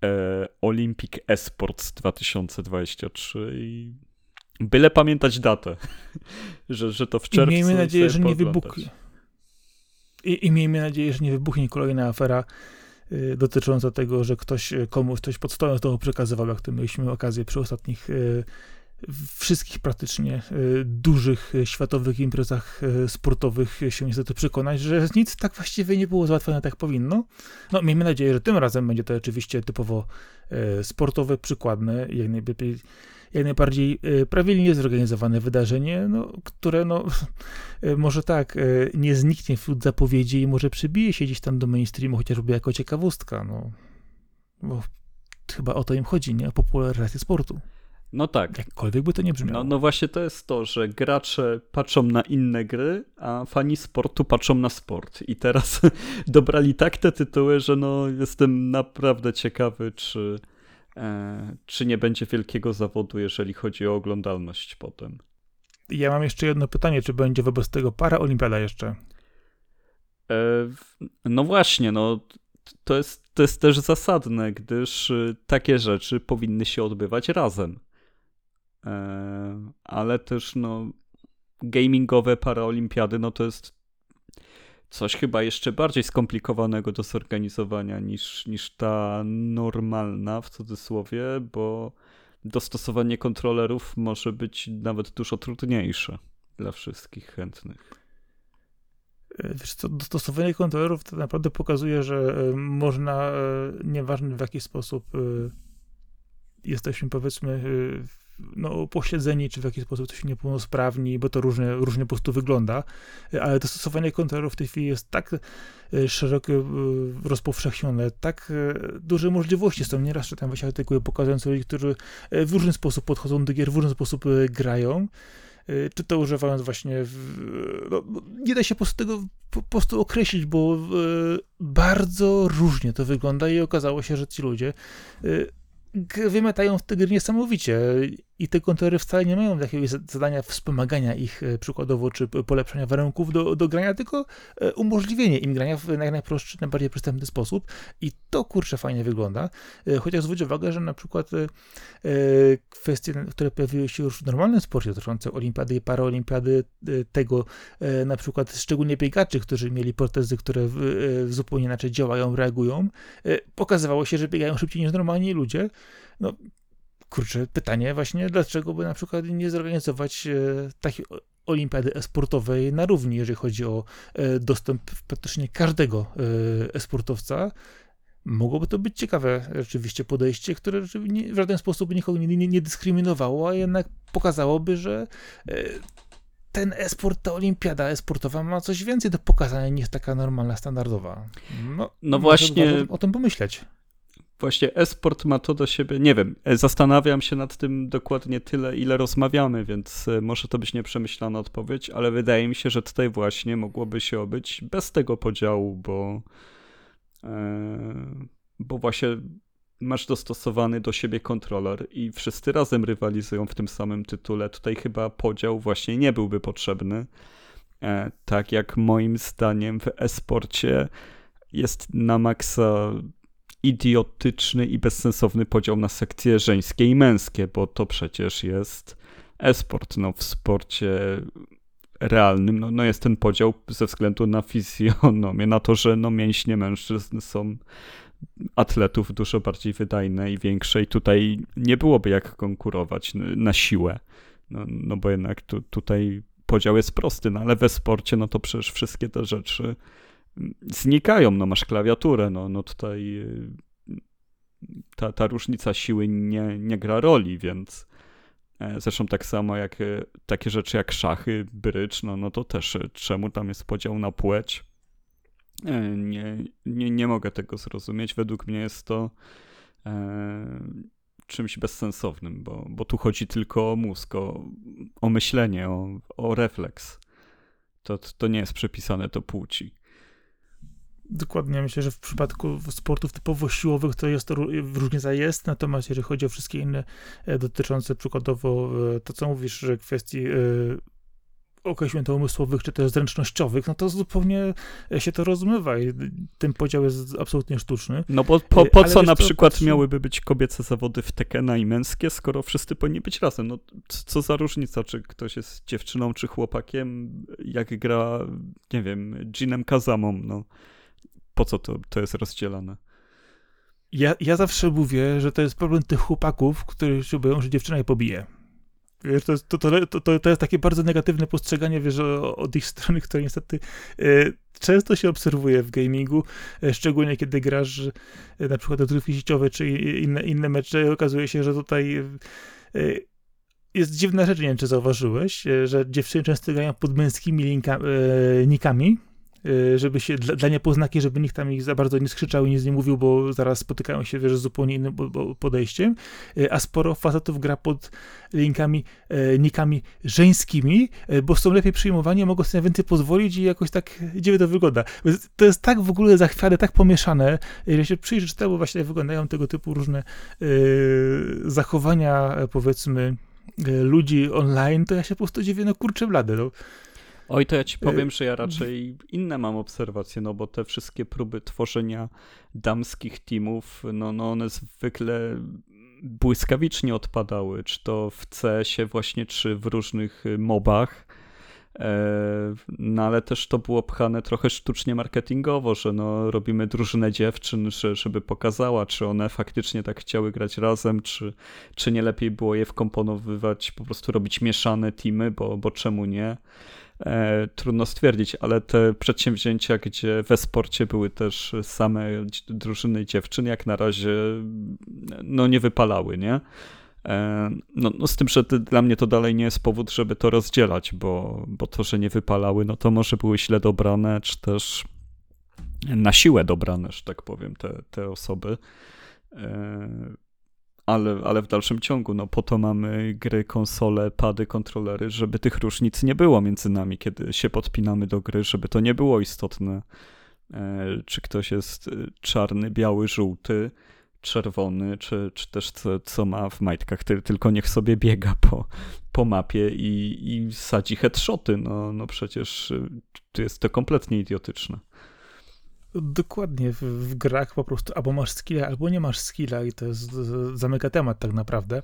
e, Olympic Esports 2023 i byle pamiętać datę, że, że to w I czerwcu. miejmy nadzieję, że nie wybuchnie. I, I miejmy nadzieję, że nie wybuchnie kolejna afera y, dotycząca tego, że ktoś y, komuś coś pod stołem znowu przekazywał, jak to mieliśmy okazję przy ostatnich y, wszystkich praktycznie dużych światowych imprezach sportowych się niestety przekonać, że nic tak właściwie nie było załatwione tak powinno. No, miejmy nadzieję, że tym razem będzie to oczywiście typowo sportowe, przykładne jak najlepiej jak najbardziej y, prawidłnie zorganizowane wydarzenie, no, które no, y, może tak, y, nie zniknie wśród zapowiedzi i może przybije się gdzieś tam do mainstreamu, chociażby jako ciekawostka, no. Bo chyba o to im chodzi, nie? O popularyzację sportu. No tak. Jakkolwiek by to nie brzmiało. No, no właśnie to jest to, że gracze patrzą na inne gry, a fani sportu patrzą na sport. I teraz dobrali tak te tytuły, że no jestem naprawdę ciekawy, czy, e, czy nie będzie wielkiego zawodu, jeżeli chodzi o oglądalność potem. Ja mam jeszcze jedno pytanie, czy będzie wobec tego para olimpiada jeszcze? E, no właśnie, no to jest, to jest też zasadne, gdyż y, takie rzeczy powinny się odbywać razem. E, ale też no gamingowe paraolimpiady, no to jest coś chyba jeszcze bardziej skomplikowanego do zorganizowania niż, niż ta normalna w cudzysłowie, bo dostosowanie kontrolerów może być nawet dużo trudniejsze dla wszystkich chętnych. E, Wiesz co, dostosowanie kontrolerów to naprawdę pokazuje, że e, można, e, nieważne w jaki sposób jesteśmy powiedzmy no, upośledzeni, czy w jaki sposób jesteśmy niepełnosprawni, bo to różnie, różnie po prostu wygląda, ale dostosowanie kontrolerów w tej chwili jest tak e, szeroko e, rozpowszechnione, tak e, duże możliwości są. Nieraz czytam właśnie artykuły pokazujące ludzi, którzy w różny sposób podchodzą do gier, w różny sposób grają. Czy to używając właśnie, w, no, no, nie da się po prostu tego po prostu określić, bo bardzo różnie to wygląda i okazało się, że ci ludzie wymytają w te gry niesamowicie i te kontrolery wcale nie mają jakiegoś za- zadania wspomagania ich y, przykładowo, czy polepszania warunków do, do grania, tylko y, umożliwienie im grania w jak najprostszy, najbardziej przystępny sposób i to kurczę fajnie wygląda, Y, chociaż zwróć uwagę, że na przykład kwestie, które pojawiły się już w normalnym sporcie dotyczące olimpiady i paraolimpiady, tego na przykład szczególnie biegaczy, którzy mieli protezy, które zupełnie inaczej działają, reagują, pokazywało się, że biegają szybciej niż normalni ludzie. No, kurczę, pytanie właśnie, dlaczego by na przykład nie zorganizować e, takiej o- olimpiady e-sportowej na równi, jeżeli chodzi o e, dostęp praktycznie każdego e, e-sportowca. Mogłoby to być ciekawe rzeczywiście podejście, które w żaden sposób nikogo nie, nie, nie dyskryminowało, a jednak pokazałoby, że ten e-sport, ta olimpiada e-sportowa ma coś więcej do pokazania niż taka normalna, standardowa. No, No właśnie- warto o tym pomyśleć. Właśnie esport ma to do siebie, nie wiem, e, zastanawiam się nad tym dokładnie tyle, ile rozmawiamy, więc e, może to być nieprzemyślana odpowiedź, ale wydaje mi się, że tutaj właśnie mogłoby się obyć bez tego podziału, bo, e, bo właśnie masz dostosowany do siebie kontroler i wszyscy razem rywalizują w tym samym tytule. Tutaj chyba podział właśnie nie byłby potrzebny. Tak jak moim zdaniem w esporcie jest na maksa idiotyczny i bezsensowny podział na sekcje żeńskie i męskie, bo to przecież jest esport. No, w sporcie realnym no, no jest ten podział ze względu na fizjonomię, na to, że no, mięśnie mężczyzn są atletów dużo bardziej wydajne i większe i tutaj nie byłoby jak konkurować na siłę. No, no bo jednak tu, tutaj podział jest prosty, no ale we sporcie no to przecież wszystkie te rzeczy znikają, no masz klawiaturę, no, no tutaj y, ta, ta różnica siły nie, nie gra roli, więc E, zresztą tak samo jak e, takie rzeczy jak szachy, brycz, no, no to też e, czemu tam jest podział na płeć? Nie, nie, nie mogę tego zrozumieć. Według mnie jest to e, czymś bezsensownym, bo, bo tu chodzi tylko o mózg, o, o myślenie, o, o refleks. To, to nie jest przypisane do płci. Dokładnie, myślę, że w przypadku sportów typowo siłowych to jest to różnica jest, natomiast jeżeli chodzi o wszystkie inne e, dotyczące przykładowo e, to, co mówisz, że kwestii e, określeń to umysłowych, czy też zręcznościowych, no to zupełnie się to rozmywa i ten podział jest absolutnie sztuczny. No bo po, po co na przykład patrzy... miałyby być kobiece zawody w Tekena i męskie, skoro wszyscy powinni być razem? No co za różnica, czy ktoś jest dziewczyną, czy chłopakiem, jak gra, nie wiem, Jinem Kazamą, no po co to, to jest rozdzielane? Ja, ja zawsze mówię, że to jest problem tych chłopaków, którzy się boją, że dziewczyna je pobije. Wiesz, to, jest, to, to, to, to jest takie bardzo negatywne postrzeganie, wiesz, od ich strony, które niestety e, często się obserwuje w gamingu, e, szczególnie kiedy grasz e, na przykład odgrywki sieciowe czy inne, inne mecze. Okazuje się, że tutaj jest dziwna rzecz, nie wiem, czy zauważyłeś, że dziewczyny często grają pod męskimi linka, e, nikami, Y, żeby się, dla, dla niepoznaki, żeby nikt tam ich za bardzo nie skrzyczał i nic nie mówił, bo zaraz spotykają się, wiesz, z zupełnie innym podejściem, y, a sporo facetów gra pod linkami, y, nikami żeńskimi, bo są lepiej przyjmowani, mogą sobie więcej pozwolić i jakoś tak dziwnie to wygląda. To jest tak w ogóle zachwiane, tak pomieszane, jeżeli się przyjrzysz temu, właśnie wyglądają tego typu różne zachowania, powiedzmy, ludzi online, to ja się po prostu dziwię, no kurczę blady, no. Oj, to ja ci powiem, że ja raczej inne mam obserwacje, no bo te wszystkie próby tworzenia damskich teamów, no, no one zwykle błyskawicznie odpadały, czy to w CS-ie właśnie, czy w różnych mobach. E, no ale też to było pchane trochę sztucznie marketingowo, że no robimy drużynę dziewczyn, że, żeby pokazała, czy one faktycznie tak chciały grać razem, czy, czy nie lepiej było je wkomponowywać, po prostu robić mieszane teamy, bo, bo czemu nie. E, trudno stwierdzić, ale te przedsięwzięcia, gdzie we sporcie były też same drużyny dziewczyn, jak na razie no nie wypalały, nie? E, no, no, z tym, że dla mnie to dalej nie jest powód, żeby to rozdzielać, bo, bo to, że nie wypalały, no to może były źle dobrane, czy też na siłę dobrane, że tak powiem, te, te osoby. E, ale, ale w dalszym ciągu, no po to mamy gry, konsole, pady, kontrolery, żeby tych różnic nie było między nami, kiedy się podpinamy do gry, żeby to nie było istotne, e, czy ktoś jest e, czarny, biały, żółty, czerwony, czy, czy też co, co ma w majtkach, tylko niech sobie biega po, po mapie i, i sadzi headshoty, no, no przecież to jest to kompletnie idiotyczne. Dokładnie, w, w, grach po prostu albo masz skilla, albo nie masz skilla i to jest, zamyka temat tak naprawdę.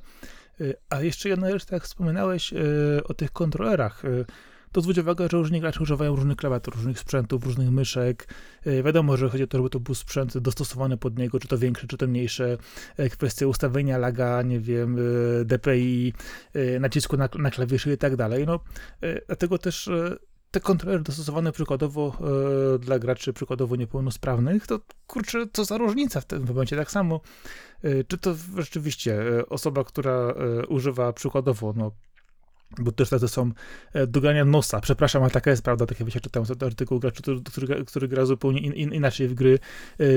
Y, a jeszcze jedna rzecz, tak jak wspominałeś y, o tych kontrolerach, y, to zwróć uwagę, że różni gracze używają różnych klawiatur, różnych sprzętów, różnych myszek. Wiadomo, że chodzi o to, żeby to był sprzęt dostosowany pod niego, czy to większe, czy to mniejsze. Kwestie ustawienia laga, nie wiem, DPI, nacisku na, na klawiszy i tak dalej. No, dlatego też te kontrolery dostosowane przykładowo e, dla graczy przykładowo niepełnosprawnych, to kurczę, co za różnica w tym momencie. Tak samo, e, czy to rzeczywiście e, osoba, która e, używa przykładowo, no, bo też tacy są e, dogania nosa. Przepraszam, ale taka jest prawda, tak jak się czytałem ten artykuł gracza, który, który, który gra zupełnie in, in, inaczej w gry,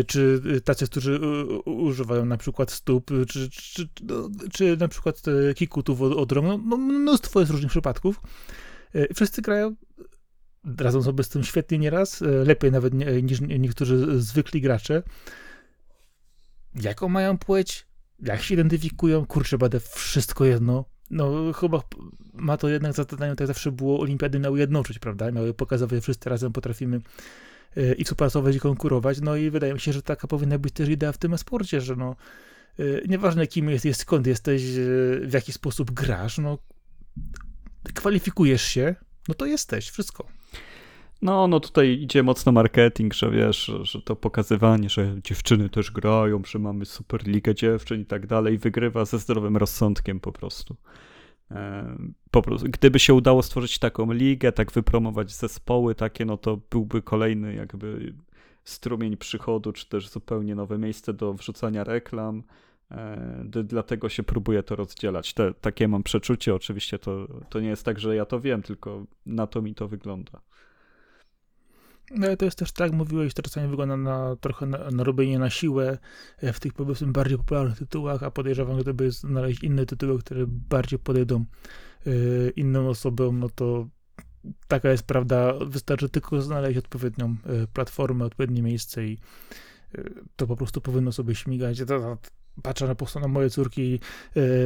czy tacy, którzy używają na przykład stóp, czy, czy, no, czy na przykład kikutów od, od rąk. No, no, mnóstwo jest różnych przypadków. Wszyscy grają radzą sobie z tym świetnie nieraz, e, lepiej nawet niż niektórzy zwykli gracze. Jaką mają płeć? Jak się identyfikują? Kurczę, będę wszystko jedno. No, chyba ma to jednak za zadanie, tak zawsze było, olimpiady miały jednoczyć, prawda? Miały pokazywać, że wszyscy razem potrafimy e, i współpracować i konkurować. No i wydaje mi się, że taka powinna być też idea w tym sporcie, że no, e, nieważne kim jesteś, skąd jesteś, w jaki sposób grasz, no, kwalifikujesz się, no to jesteś, wszystko. No, no tutaj idzie mocno marketing, że wiesz, że to pokazywanie, że dziewczyny też grają, że mamy super ligę dziewczyn i tak dalej, wygrywa ze zdrowym rozsądkiem po prostu. E, po prostu. Gdyby się udało stworzyć taką ligę, tak wypromować zespoły takie, no to byłby kolejny jakby strumień przychodu, czy też zupełnie nowe miejsce do wrzucania reklam. E, dlatego się próbuje to rozdzielać. Te, takie mam przeczucie, oczywiście to, to nie jest tak, że ja to wiem, tylko na to mi to wygląda. No ale to jest też tak, mówiłeś, to czasami wygląda na trochę na, na robienie na siłę e, w tych powiedzmy bardziej popularnych tytułach, a podejrzewam, gdyby znaleźć inne tytuły, które bardziej podejdą y, innym osobom, no to taka jest prawda, wystarczy tylko znaleźć odpowiednią y, platformę, odpowiednie miejsce i to po prostu powinno sobie śmigać. To, to, patrzę na, po moje córki,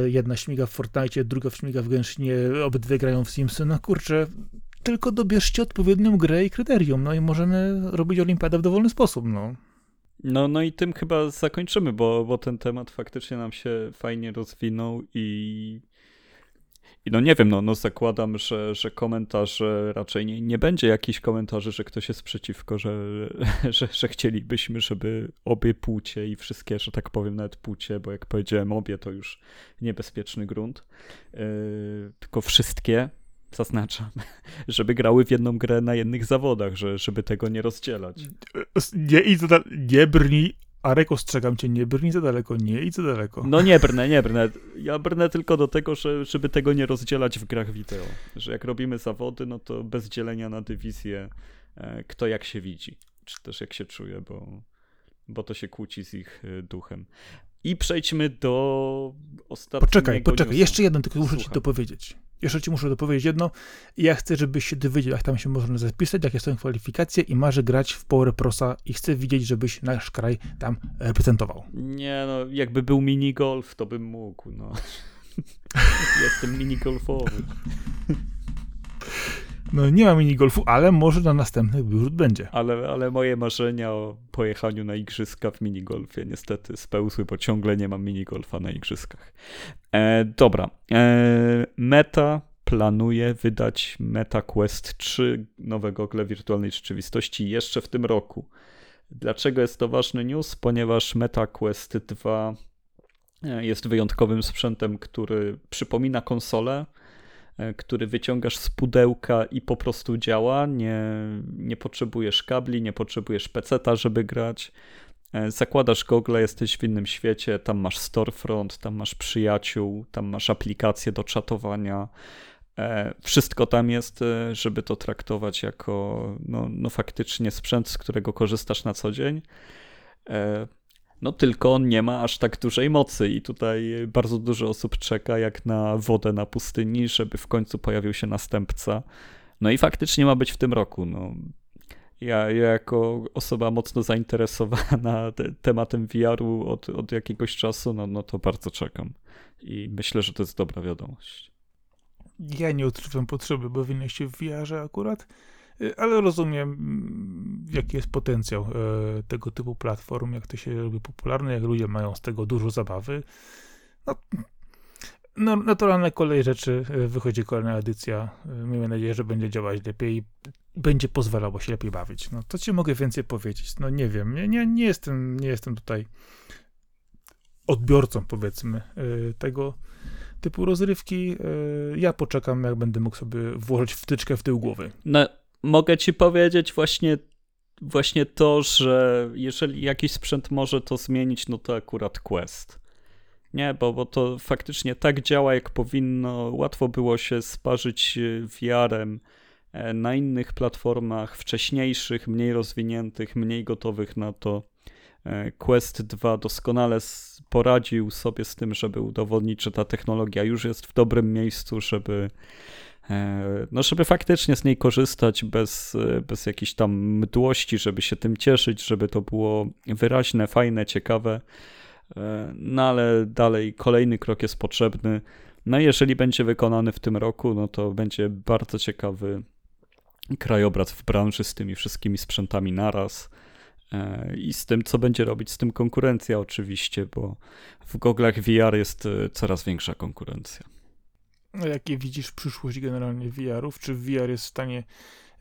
jedna śmiga w Fortnite, druga śmiga w Genshinie, obydwie grają w Simsy, no kurczę, tylko dobierzcie odpowiednią grę i kryterium, no i możemy robić olimpiadę w dowolny sposób, no. No, no i tym chyba zakończymy, bo, bo ten temat faktycznie nam się fajnie rozwinął i, i no nie wiem, no, no zakładam, że, że komentarze raczej nie, nie będzie jakichś komentarzy, że ktoś jest przeciwko, że, że, że chcielibyśmy, żeby obie płcie i wszystkie, że tak powiem, nawet płcie, bo jak powiedziałem obie, to już niebezpieczny grunt, yy, tylko wszystkie zaznaczam, żeby grały w jedną grę na jednych zawodach, że, żeby tego nie rozdzielać. Nie idź za nie brnij, Arek, ostrzegam cię, nie brnij za daleko, nie idź za daleko. No nie brnę, nie brnę. Ja brnę tylko do tego, że, żeby tego nie rozdzielać w grach wideo. Że jak robimy zawody, no to bez dzielenia na dywizję, e, kto jak się widzi, czy też jak się czuje, bo, bo to się kłóci z ich e, duchem. I przejdźmy do ostatniego Poczekaj, poczekaj, newsa. jeszcze jedno tylko muszę Słucham. ci to powiedzieć. Jeszcze ci muszę dopowiedzieć jedno. Ja chcę, żebyś się dowiedział, jak tam się można zapisać, jakie są kwalifikacje i marzę grać w Power Prosa i chcę widzieć, żebyś nasz kraj tam reprezentował. Nie no, jakby był minigolf, to bym mógł, no. Jestem minigolfowy. No nie ma minigolfu, ale może na następny wyrzut będzie. Ale, ale moje marzenia o pojechaniu na igrzyska w minigolfie niestety spełzły, bo ciągle nie mam minigolfa na igrzyskach. E, dobra. E, Meta planuje wydać Meta Quest 3 nowe gogle wirtualnej rzeczywistości jeszcze w tym roku. Dlaczego jest to ważny news? Ponieważ Meta Quest 2 e, jest wyjątkowym sprzętem, który przypomina konsolę, który wyciągasz z pudełka i po prostu działa. Nie, nie potrzebujesz kabli, nie potrzebujesz peceta, żeby grać. E, zakładasz gogle, jesteś w innym świecie, tam masz storefront, tam masz przyjaciół, tam masz aplikacje do czatowania. E, wszystko tam jest, żeby to traktować jako no, no faktycznie sprzęt, z którego korzystasz na co dzień. No tylko on nie ma aż tak dużej mocy i tutaj bardzo dużo osób czeka jak na wodę na pustyni, żeby w końcu pojawił się następca. No i faktycznie ma być w tym roku. No. Ja, ja jako osoba mocno zainteresowana te, tematem VR-u od, od jakiegoś czasu, no, no to bardzo czekam. I myślę, że to jest dobra wiadomość. Ja nie odczuwam potrzeby bawienia się w VR-ze akurat. Y, ale rozumiem, mm, jaki jest potencjał e, tego typu platform, jak to się robi popularne, jak ludzie mają z tego dużo zabawy. No, no naturalna kolej rzeczy, e, wychodzi kolejna edycja. E, miejmy nadzieję, że będzie działać lepiej i będzie pozwalało się lepiej bawić. No, to ci mogę więcej powiedzieć. No nie wiem, nie, nie, nie, jestem, nie jestem tutaj odbiorcą, powiedzmy, tego typu rozrywki. Ja poczekam, jak będę mógł sobie włożyć wtyczkę w tył głowy. No, mogę ci powiedzieć właśnie, właśnie to, że jeżeli jakiś sprzęt może to zmienić, no to akurat Quest. Nie, bo, bo to faktycznie tak działa, jak powinno. Łatwo było się sparzyć e, VR-em e, na innych platformach wcześniejszych, mniej rozwiniętych, mniej gotowych na to. E, Quest 2 doskonale poradził sobie z tym, żeby udowodnić, że ta technologia już jest w dobrym miejscu, żeby no żeby faktycznie z niej korzystać bez, bez jakiejś tam mdłości, żeby się tym cieszyć, żeby to było wyraźne, fajne, ciekawe. E, no ale dalej kolejny krok jest potrzebny. No jeżeli będzie wykonany w tym roku, no to będzie bardzo ciekawy krajobraz w branży z tymi wszystkimi sprzętami naraz e, i z tym, co będzie robić z tym konkurencja oczywiście, bo w goglach VR jest coraz większa konkurencja. A jakie widzisz przyszłość generalnie VR-ów? Czy VR jest w stanie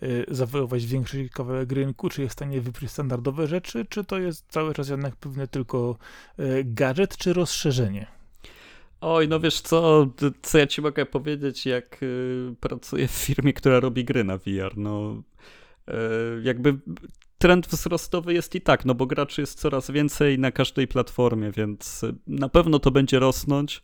y, zawojować większy kawałek rynku? Czy jest w stanie wyprzeć standardowe rzeczy? Czy to jest cały czas jednak pewnie tylko y, gadżet, czy rozszerzenie? Oj, no wiesz co, co ja ci mogę powiedzieć, jak y, pracuję w firmie, która robi gry na VR, no y, jakby trend wzrostowy jest i tak, no bo graczy jest coraz więcej na każdej platformie, więc na pewno to będzie rosnąć.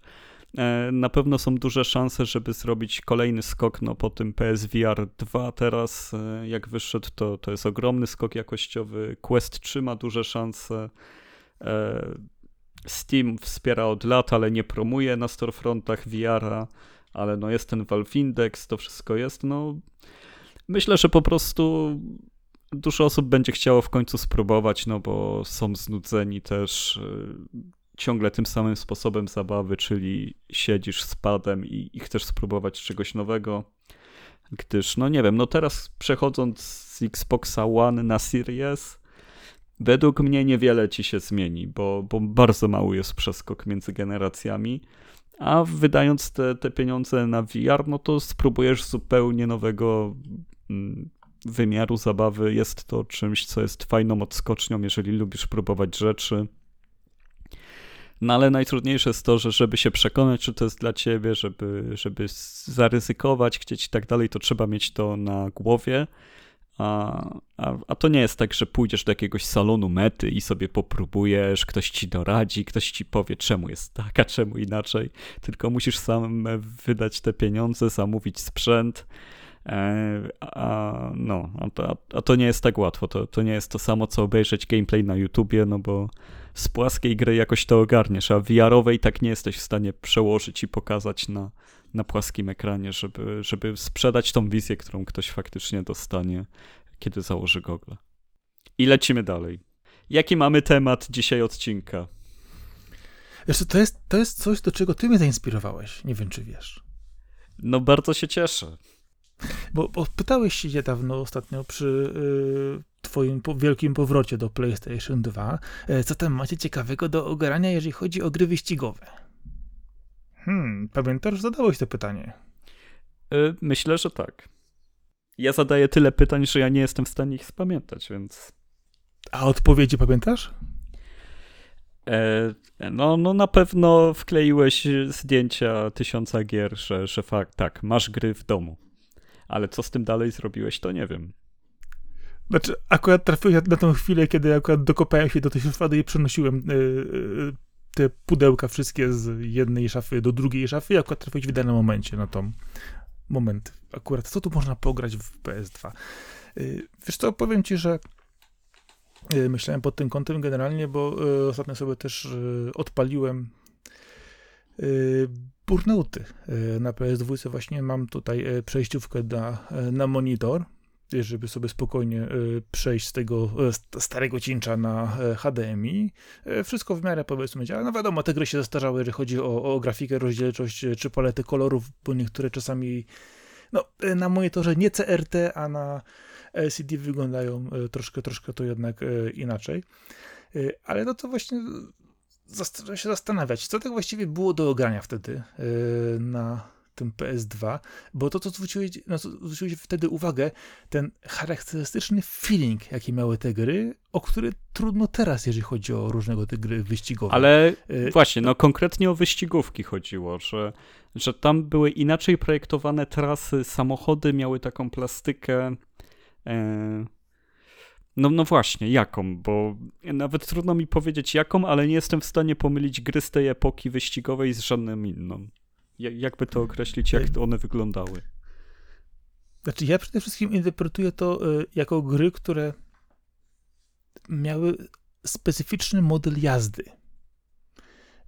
E, na pewno są duże szanse, żeby zrobić kolejny skok no, po tym PSVR 2 teraz, e, jak wyszedł, to, to jest ogromny skok jakościowy. Quest 3 ma duże szanse. E, Steam wspiera od lat, ale nie promuje na storefrontach VR-a, ale no jest ten Valve Index, to wszystko jest, no myślę, że po prostu dużo osób będzie chciało w końcu spróbować, no bo są znudzeni też ciągle tym samym sposobem zabawy, czyli siedzisz z padem i, i chcesz spróbować czegoś nowego. Gdyż, no nie wiem, no teraz przechodząc z Xboxa One na Series, według mnie niewiele ci się zmieni, bo, bo bardzo mały jest przeskok między generacjami. A wydając te, te pieniądze na VR, no to spróbujesz zupełnie nowego mm, wymiaru zabawy. Jest to czymś, co jest fajną odskocznią, jeżeli lubisz próbować rzeczy. No ale najtrudniejsze jest to, że żeby się przekonać, czy to jest dla ciebie, żeby, żeby zaryzykować, chcieć i tak dalej, to trzeba mieć to na głowie. A, a, a to nie jest tak, że pójdziesz do jakiegoś salonu mety i sobie popróbujesz, ktoś ci doradzi, ktoś ci powie, czemu jest tak, a czemu inaczej. Tylko musisz sam wydać te pieniądze, zamówić sprzęt. E, a, no, a to, a to nie jest tak łatwo. To, to nie jest to samo, co obejrzeć gameplay na YouTubie, no bo z płaskiej gry jakoś to ogarniesz, a VR-owej tak nie jesteś w stanie przełożyć i pokazać na, na płaskim ekranie, żeby, żeby sprzedać tą wizję, którą ktoś faktycznie dostanie, kiedy założy gogle. I lecimy dalej. Jaki mamy temat dzisiaj odcinka? Wiesz, to jest, to jest coś, do czego ty mnie zainspirowałeś. Nie wiem, czy wiesz. No bardzo się cieszę. Bo, bo pytałeś się niedawno ostatnio przy y, twoim po, wielkim powrocie do PlayStation 2, y, co tam macie ciekawego do ogarania, jeżeli chodzi o gry wyścigowe? Hmm, pamiętasz, zadałeś to pytanie? Y, myślę, że tak. Ja zadaję tyle pytań, że ja nie jestem w stanie ich spamiętać, więc... A odpowiedzi pamiętasz? E, no, no na pewno wkleiłeś zdjęcia tysiąca gier, że, że fakt, tak, masz gry w domu ale co z tym dalej zrobiłeś, to nie wiem. Znaczy, akurat trafiłem na tą chwilę, kiedy akurat dokopałem się do tej szuflady i przenosiłem yy, te pudełka wszystkie z jednej szafy do drugiej szafy i akurat trafiłeś w idealnym momencie na tą moment. Akurat co tu można pograć w PS2? Yy, wiesz co, powiem ci, że yy, myślałem pod tym kątem generalnie, bo ostatnio sobie też odpaliłem Burnouty e, na PS2 właśnie mam tutaj e, przejściówkę na, e, na monitor, żeby sobie spokojnie przejść z tego starego cięcia na HDMI. Wszystko w miarę powiedzmy działa. No wiadomo, te gry się zestarzały, jeżeli chodzi o, o grafikę, rozdzielczość czy paletę kolorów, bo niektóre czasami no, na monitorze nie CRT, a na LCD wyglądają troszkę, troszkę to jednak inaczej. Ale no to właśnie się zastanawiać, co tak właściwie było do ogrania wtedy na tym PS2, bo to, co zwróciłeś, no, zwróciłeś wtedy uwagę, ten charakterystyczny feeling, jaki miały te gry, o który trudno teraz, jeżeli chodzi o różnego te gry wyścigowe. Ale yy, właśnie, no konkretnie o wyścigówki chodziło, że, że tam były inaczej projektowane trasy, samochody miały taką plastykę, yy no, no właśnie, jaką? Bo nawet trudno mi powiedzieć jaką, ale nie jestem w stanie pomylić gry z tej epoki wyścigowej z żadną inną. Jakby to określić, jak one wyglądały? Znaczy, ja przede wszystkim interpretuję to y, jako gry, które miały specyficzny model jazdy.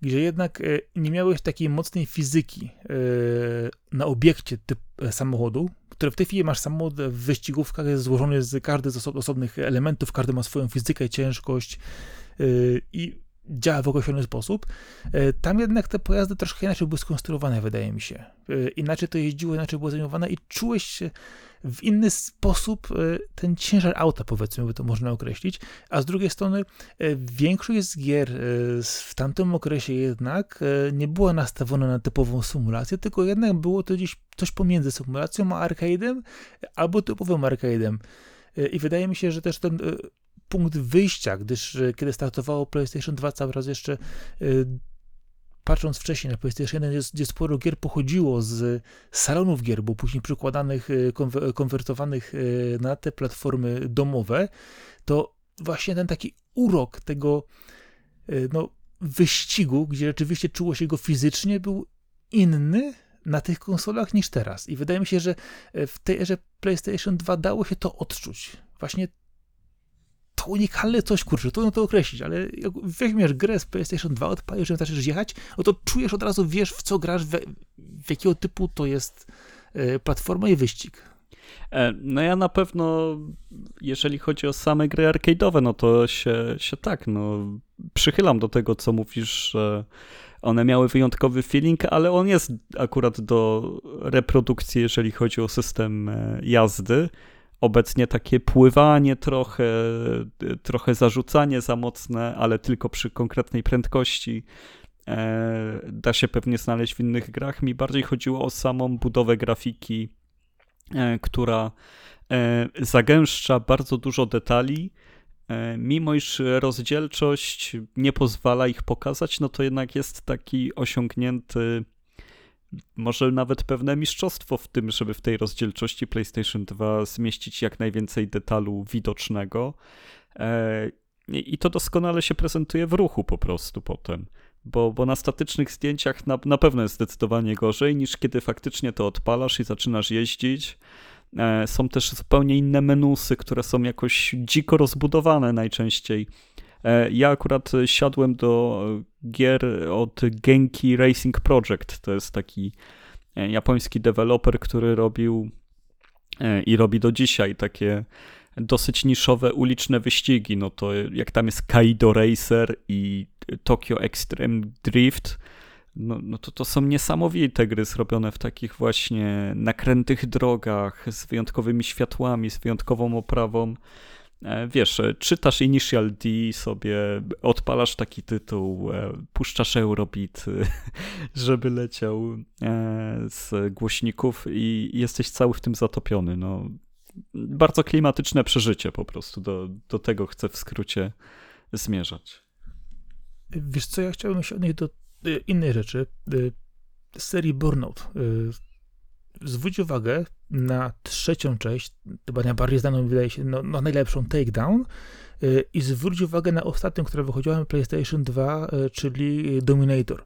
Gdzie jednak y, nie miałeś takiej mocnej fizyki y, na obiekcie typ samochodu, które w tej chwili masz samochód w wyścigówkach jest złożony z każdy z osobnych elementów, każdy ma swoją fizykę, ciężkość i działa w określony sposób. Yy, tam jednak te pojazdy troszkę inaczej były skonstruowane, wydaje mi się. Yy, inaczej to jeździło, inaczej było zajmowane i czułeś w inny sposób e, ten ciężar auta, powiedzmy, by to można określić, a z drugiej strony e, większość z gier e, w tamtym okresie jednak nie była nastawiona na typową symulację, tylko jednak było to gdzieś coś pomiędzy symulacją a arcade'em, albo typowym arcade'em. I wydaje mi się, że też ten punkt wyjścia, gdyż kiedy startowało PlayStation 2 cały raz jeszcze patrząc wcześniej na PlayStation 1, gdzie, sporo gier pochodziło z salonów gier, bo później przykładanych, konwertowanych na te platformy domowe, to właśnie ten taki urok tego no, wyścigu, gdzie rzeczywiście czuło się go fizycznie, był inny na tych konsolach niż teraz. I wydaje mi się, że w tej erze PlayStation 2 dało się to odczuć. Właśnie unikalne coś, kurczę, trudno to określić, ale jak weźmiesz grę z PlayStation 2, odpalisz, że zaczniesz jechać, no to czujesz od razu, wiesz w co grasz, w, w jakiego typu to jest e, platforma i wyścig. E, no ja na pewno, jeżeli chodzi o same gry arcade'owe, no to się, się tak, no przychylam do tego, co mówisz, że one miały wyjątkowy feeling, ale on jest akurat do reprodukcji, jeżeli chodzi o system e, jazdy obecnie takie pływanie trochę, trochę zarzucanie za mocne, ale tylko przy konkretnej prędkości. E, da się pewnie znaleźć w innych grach. Mi bardziej chodziło o samą budowę grafiki, e, która e, zagęszcza bardzo dużo detali. Mimo iż rozdzielczość nie pozwala ich pokazać, no to jednak jest taki osiągnięty może nawet pewne mistrzostwo w tym, żeby w tej rozdzielczości PlayStation 2 zmieścić jak najwięcej detalu widocznego. E, I to doskonale się prezentuje w ruchu po prostu potem. Bo, bo na statycznych zdjęciach na, na pewno jest zdecydowanie gorzej niż kiedy faktycznie to odpalasz i zaczynasz jeździć. E, są też zupełnie inne menusy, które są jakoś dziko rozbudowane najczęściej. E, ja akurat siadłem do gier od Genki Racing Project. To jest taki e, japoński deweloper, który robił e, i robi do dzisiaj takie dosyć niszowe uliczne wyścigi. No to jak tam jest Kaido Racer i Tokyo Extreme Drift, no, no to to są niesamowite gry zrobione w takich właśnie nakrętych drogach, z wyjątkowymi światłami, z wyjątkową oprawą. E, wiesz, e, czytasz Initial D sobie, odpalasz taki tytuł, e, puszczasz Eurobit, żeby leciał z głośników i jesteś cały w tym zatopiony. No, bardzo klimatyczne przeżycie po prostu. Do, do tego chcę w skrócie zmierzać. Wiesz co, ja chciałbym się odnieść do innej rzeczy. Serii Burnout zwróć uwagę na trzecią część, chyba najbardziej znaną, wydaje się, no, no najlepszą Takedown yy, i zwróć uwagę na ostatnią, która wychodziła na PlayStation 2, yy, czyli Dominator.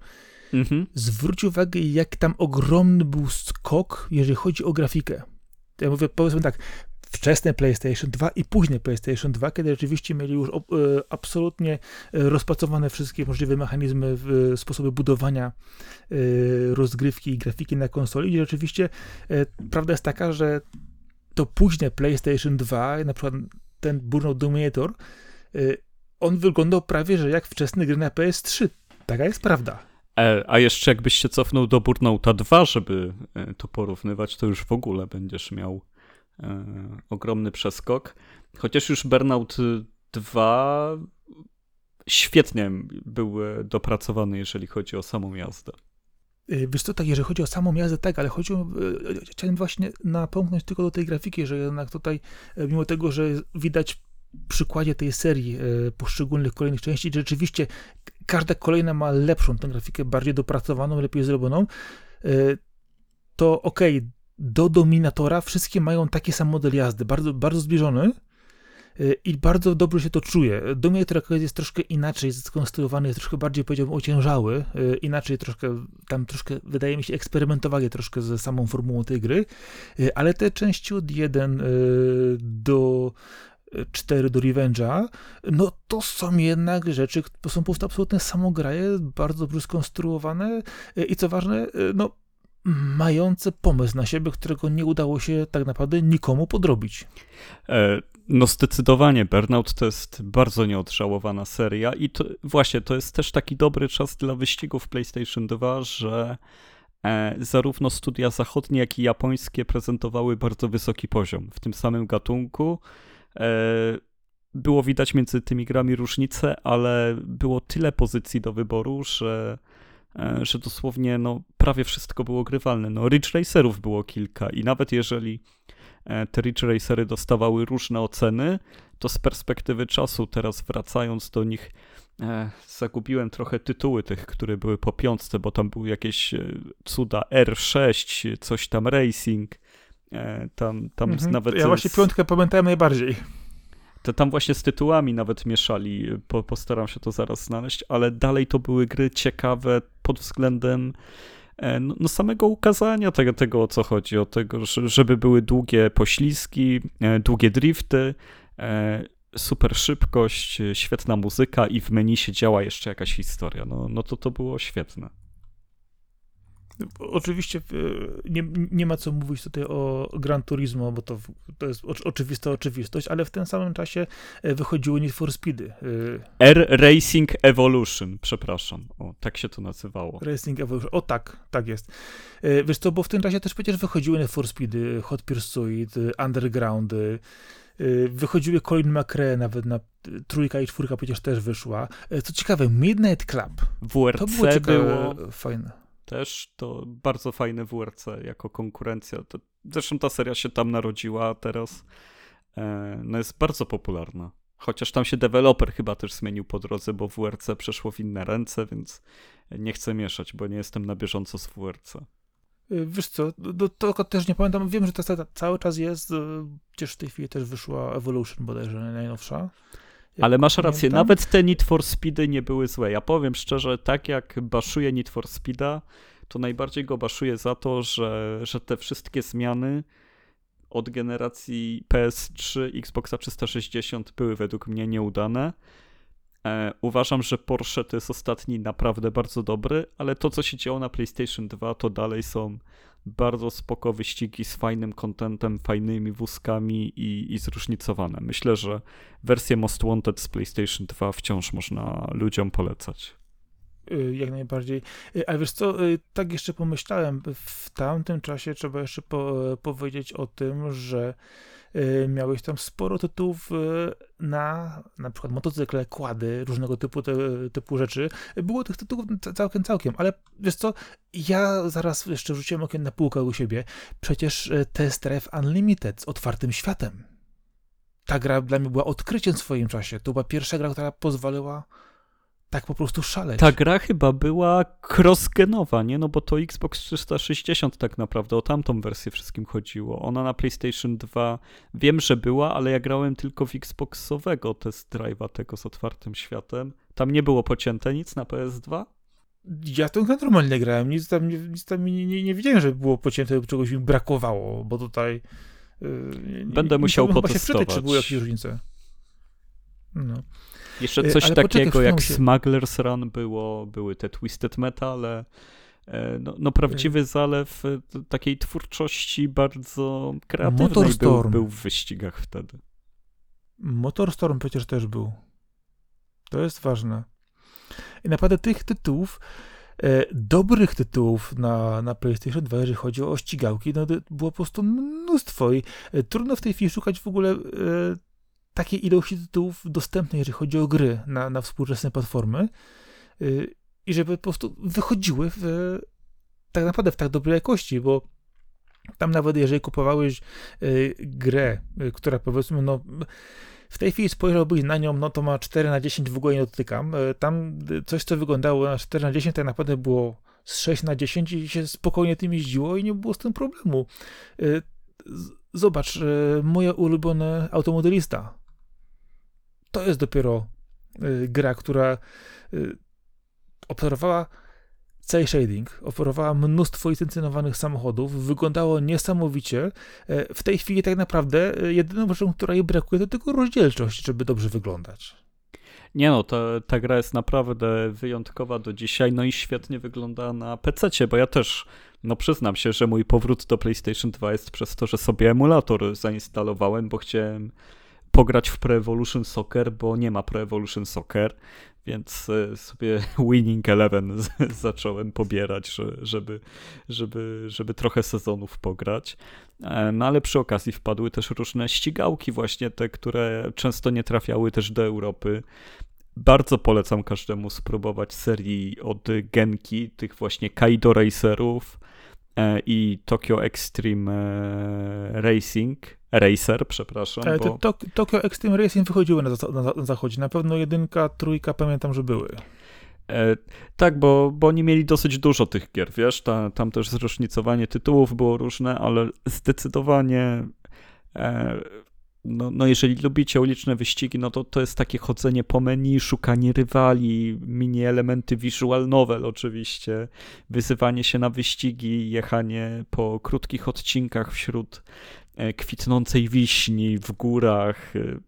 Mhm. Zwróć uwagę, jak tam ogromny był skok, jeżeli chodzi o grafikę. Ja mówię, powiedzmy tak, wczesne PlayStation 2 i późne PlayStation 2, kiedy rzeczywiście mieli już e, absolutnie e, rozpracowane wszystkie możliwe mechanizmy, sposoby budowania e, rozgrywki i grafiki na konsoli. I rzeczywiście prawda jest taka, że to późne PlayStation 2, na przykład ten Burnout Dominator, on wyglądał prawie, że jak wczesne gry na PS3. Taka jest prawda. A jeszcze jakbyś się cofnął do Burnouta 2, żeby to porównywać, to już w ogóle będziesz miał E, ogromny przeskok. Chociaż już Burnout 2 świetnie był e, dopracowany, jeżeli chodzi o samą jazdę. E, wiesz co, tak, jeżeli chodzi o samą jazdę, tak, ale chodzi o, chciałem właśnie napomknąć tylko do tej grafiki, że jednak tutaj, mimo tego, że widać przykładzie tej serii poszczególnych kolejnych części, rzeczywiście każda kolejna ma lepszą tę grafikę, bardziej dopracowaną, lepiej zrobioną, to okej, okay, do Dominatora wszystkie mają taki sam model jazdy, bardzo, bardzo zbliżony y, i bardzo dobrze się to czuje. Dominator jest troszkę inaczej skonstruowany, jest troszkę bardziej, powiedziałbym, ociężały, y, inaczej troszkę, tam troszkę, wydaje mi się, eksperymentowali troszkę ze samą formułą tej gry, y, ale te części od 1 do 4 do Revenge'a, no to są jednak rzeczy, to są po prostu absolutne samograje, bardzo dobrze skonstruowane i co ważne, no mające pomysł na siebie, którego nie udało się tak naprawdę nikomu podrobić. E, no zdecydowanie Burnout to jest bardzo nieodżałowana seria i to właśnie to jest też taki dobry czas dla wyścigów PlayStation 2, że e, zarówno studia zachodnie, jak i japońskie prezentowały bardzo wysoki poziom w tym samym gatunku. E, było widać między tymi grami różnice, ale było tyle pozycji do wyboru, że że dosłownie no, prawie wszystko było grywalne. No, Ridge Racerów było kilka i nawet jeżeli e, te Ridge Racery dostawały różne oceny, to z perspektywy czasu, teraz wracając do nich, e, zagubiłem trochę tytuły tych, które były po piątce, bo tam były jakieś e, cuda R6, coś tam Racing, e, tam, tam Mhm. nawet... Ja właśnie piątkę pamiętałem najbardziej. To tam właśnie z tytułami nawet mieszali, po, postaram się to zaraz znaleźć, ale dalej to były gry ciekawe pod względem e, no, no samego ukazania tego, tego, o co chodzi, o tego, że- żeby były długie poślizgi, e, długie drifty, e, super szybkość, świetna muzyka i w menu się działa jeszcze jakaś historia. No, no to to było świetne. Oczywiście e, nie, nie ma co mówić tutaj o Gran Turismo, bo to, to jest oczy- oczywista oczywistość, ale w tym samym czasie e, wychodziły Need for Speedy. e, R Racing Evolution, przepraszam. O, tak się to nazywało. Racing Evolution. O tak, tak jest. Wiesz co, bo w tym czasie też przecież wychodziły Need for Speedy, Hot Pursuit, Underground, wychodziły Colin McRae, nawet na trójka i czwórka przecież też wyszła. Co ciekawe, Midnight Club. To WRC było ciekawe, było fajne. Też to bardzo fajne WRC jako konkurencja. To, zresztą ta seria się tam narodziła, a teraz e, no jest bardzo popularna. Chociaż tam się deweloper chyba też zmienił po drodze, bo WRC przeszło w inne ręce, więc nie chcę mieszać, bo nie jestem na bieżąco z WRC. E, Wiesz co, do, też nie pamiętam, wiem, że ta seria cały czas jest, e, przecież w tej chwili też wyszła Evolution bodajże najnowsza. Ale masz rację, pamiętam. nawet te Need for Speedy nie były złe. Ja powiem szczerze, tak jak baszuję Need for Speeda, to najbardziej go baszuję za to, że, że te wszystkie zmiany od generacji PS3, Xboxa 360 były według mnie nieudane. E, uważam, że Porsche to jest ostatni naprawdę bardzo dobry, ale to, co się działo na PlayStation 2, to dalej są bardzo spoko wyścigi z fajnym contentem, fajnymi wózkami i, i zróżnicowane. Myślę, że wersję Most Wanted z PlayStation 2 wciąż można ludziom polecać. Y, Jak najbardziej. Y, Ale wiesz co, y, tak jeszcze pomyślałem, w tamtym czasie trzeba jeszcze po, powiedzieć o tym, że miałeś tam sporo tytułów y, na na przykład motocykle, kłady, różnego typu, te, typu rzeczy. Było tych tytułów ca- całkiem, całkiem, ale wiesz co, ja zaraz jeszcze rzuciłem okiem na półkę u siebie. Przecież y, Test Drive Unlimited z otwartym światem. Ta gra dla mnie była odkryciem w swoim czasie. To była pierwsza gra, która pozwalała tak po prostu szaleć. Ta gra chyba była cross-genowa, nie? No bo to Xbox 360 tak naprawdę, o tamtą wersję wszystkim chodziło. Ona na PlayStation 2 wiem, że była, ale ja grałem tylko w Xboxowego test drive'a tego z otwartym światem. Tam nie było pocięte nic na PS2? Ja grę normalnie grałem, nic tam, nie, nic tam nie, nie, nie widziałem, że było pocięte, czegoś mi brakowało, bo tutaj... Yy, Będę musiał chciałbym chyba się potestować. wczytać, czy były jakieś różnice. No. Jeszcze E, coś ale takiego poczekaj, jak się- Smuggler's Run było, były te Twisted Metale. e, No, no prawdziwy zalew e, t- takiej twórczości bardzo kreatywnej był, był w wyścigach wtedy. Motorstorm przecież też był. To jest ważne. I naprawdę tych tytułów, e, dobrych tytułów na, na PlayStation 2, jeżeli chodzi o ścigałki, no było po prostu mnóstwo i e, trudno w tej chwili szukać w ogóle e, takiej ilości tytułów dostępnych, jeżeli chodzi o gry na, na współczesne platformy e, i żeby po prostu wychodziły w, tak naprawdę w tak dobrej jakości, bo tam nawet jeżeli kupowałeś e, grę, e, która powiedzmy, no w tej chwili spojrzałbyś na nią, no to ma 4 na 10, w ogóle nie dotykam. Tam coś, co wyglądało na 4 na 10, tak naprawdę było z 6 na 10 i się spokojnie tym jeździło i nie było z tym problemu. Zobacz, moje ulubione automodelista. To jest dopiero e, gra, która e, oferowała cel shading, oferowała mnóstwo licencjonowanych samochodów, wyglądało niesamowicie. E, W tej chwili tak naprawdę e, jedyną rzeczą, która jej brakuje, to tylko rozdzielczość, żeby dobrze wyglądać. Nie no, ta, ta gra jest naprawdę wyjątkowa do dzisiaj, no i świetnie wygląda na PC, bo ja też, no przyznam się, że mój powrót do PlayStation 2 jest przez to, że sobie emulator zainstalowałem, bo chciałem pograć w Pro Evolution Soccer, bo nie ma Pro Evolution Soccer, więc e, sobie Winning Eleven zacząłem pobierać, że, żeby, żeby, żeby trochę sezonów pograć. E, No ale przy okazji wpadły też różne ścigałki, właśnie te, które często nie trafiały też do Europy. Bardzo polecam każdemu spróbować serii od Genki, tych właśnie Kaido Racerów e, i Tokyo Extreme Racing. Racer, przepraszam. Ale bo... Tokyo Extreme Racing wychodziły na, na, na zachodzie. Na pewno jedynka, trójka pamiętam, że były. E, tak, bo, bo oni mieli dosyć dużo tych gier, wiesz, ta, tam też zróżnicowanie tytułów było różne, ale zdecydowanie e, no, no jeżeli lubicie uliczne wyścigi, no to to jest takie chodzenie po menu, szukanie rywali, mini elementy visual novel oczywiście, wyzywanie się na wyścigi, jechanie po krótkich odcinkach wśród kwitnącej wiśni w górach, e,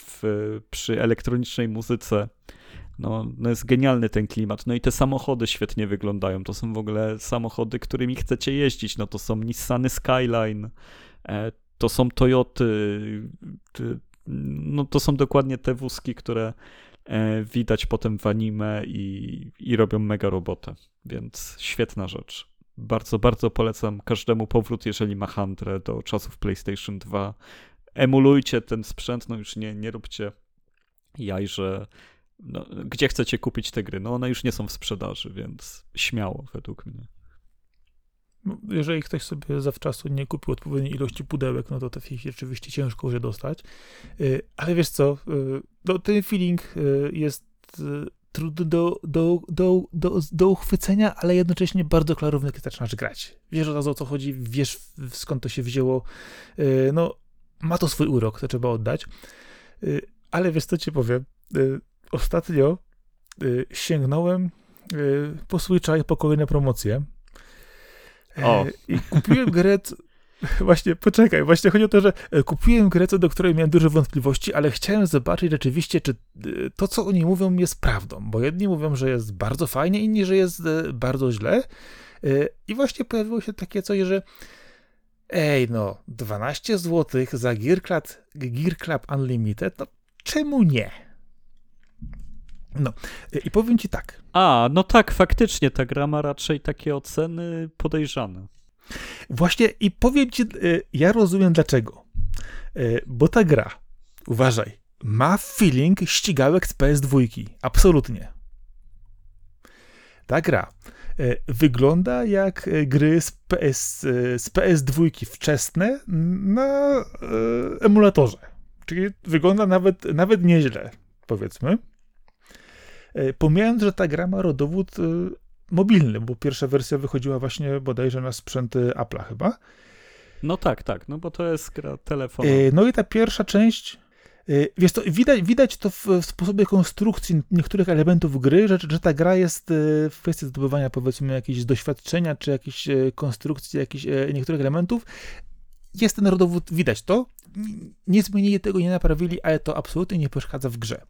w, przy elektronicznej muzyce. No, no jest genialny ten klimat. No i te samochody świetnie wyglądają. To są w ogóle samochody, którymi chcecie jeździć. No to są Nissany Skyline, e, to są Toyoty, ty- no to są dokładnie te wózki, które e, widać potem w anime i, i robią mega robotę. Więc świetna rzecz. Bardzo, bardzo polecam każdemu powrót, jeżeli ma handrę do czasów PlayStation 2. Emulujcie ten sprzęt, no już nie, nie róbcie jaj, że no, gdzie chcecie kupić te gry? No one już nie są w sprzedaży, więc śmiało według mnie. No, Jeżeli ktoś sobie zawczasu nie kupił odpowiedniej ilości pudełek, no to te ich rzeczywiście ciężko już dostać. Y, Ale wiesz co, y, no, ten feeling y, jest trudny do, do, do, do, do uchwycenia, ale jednocześnie bardzo klarowny, kiedy zaczynasz grać. Wiesz od razu o co chodzi, wiesz skąd to się wzięło. Y, No, ma to swój urok, to trzeba oddać. Y, Ale wiesz co ci powiem, Y, ostatnio sięgnąłem po Switcha i po kolejne promocje. O. I kupiłem grę. Właśnie, poczekaj, właśnie chodzi o to, że e, kupiłem grę, do której miałem duże wątpliwości, ale chciałem zobaczyć rzeczywiście, czy e, to, co oni mówią, jest prawdą. Bo jedni mówią, że jest bardzo fajnie, inni, że jest e, bardzo źle. I właśnie pojawiło się takie coś, że ej, no, 12 zł za Gear Club, Gear Club Unlimited, no czemu nie? No, i powiem ci tak. A, no tak, faktycznie ta gra ma raczej takie oceny podejrzane. Właśnie i powiem ci, y, ja rozumiem dlaczego. Y, Bo ta gra, uważaj, ma feeling ścigałek z PS2. Absolutnie. Ta gra y, wygląda jak gry z, PS, z PS2 wczesne na emulatorze. Czyli wygląda nawet, nawet nieźle, powiedzmy. Pomijając, że ta gra ma rodowód mobilny, bo pierwsza wersja wychodziła właśnie bodajże na sprzęty Apple'a chyba. No tak, tak, no bo to jest gra telefonowa. E, No i ta pierwsza część, e, wiesz to, widać, widać to w, w sposobie konstrukcji niektórych elementów gry, że, że ta gra jest e, w kwestii zdobywania powiedzmy jakiegoś doświadczenia, czy jakiejś konstrukcji, jakichś niektórych elementów. Jest ten rodowód, widać to. Nie zmienili tego, nie naprawili, ale to absolutnie nie przeszkadza w grze.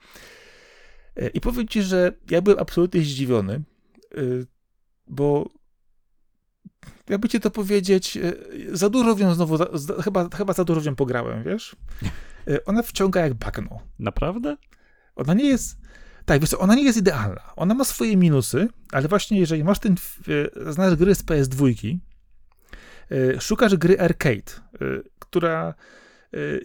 I powiem ci, że ja byłem absolutnie zdziwiony, bo jakby ci to powiedzieć, e, za dużo w nią znowu, chyba, chyba za dużo w nią pograłem, wiesz? E, Ona wciąga jak bagno. Naprawdę? Ona nie jest, tak, wiesz co, ona nie jest idealna. Ona ma swoje minusy, ale właśnie jeżeli masz ten, znasz gry z PS2, e, szukasz gry arcade, która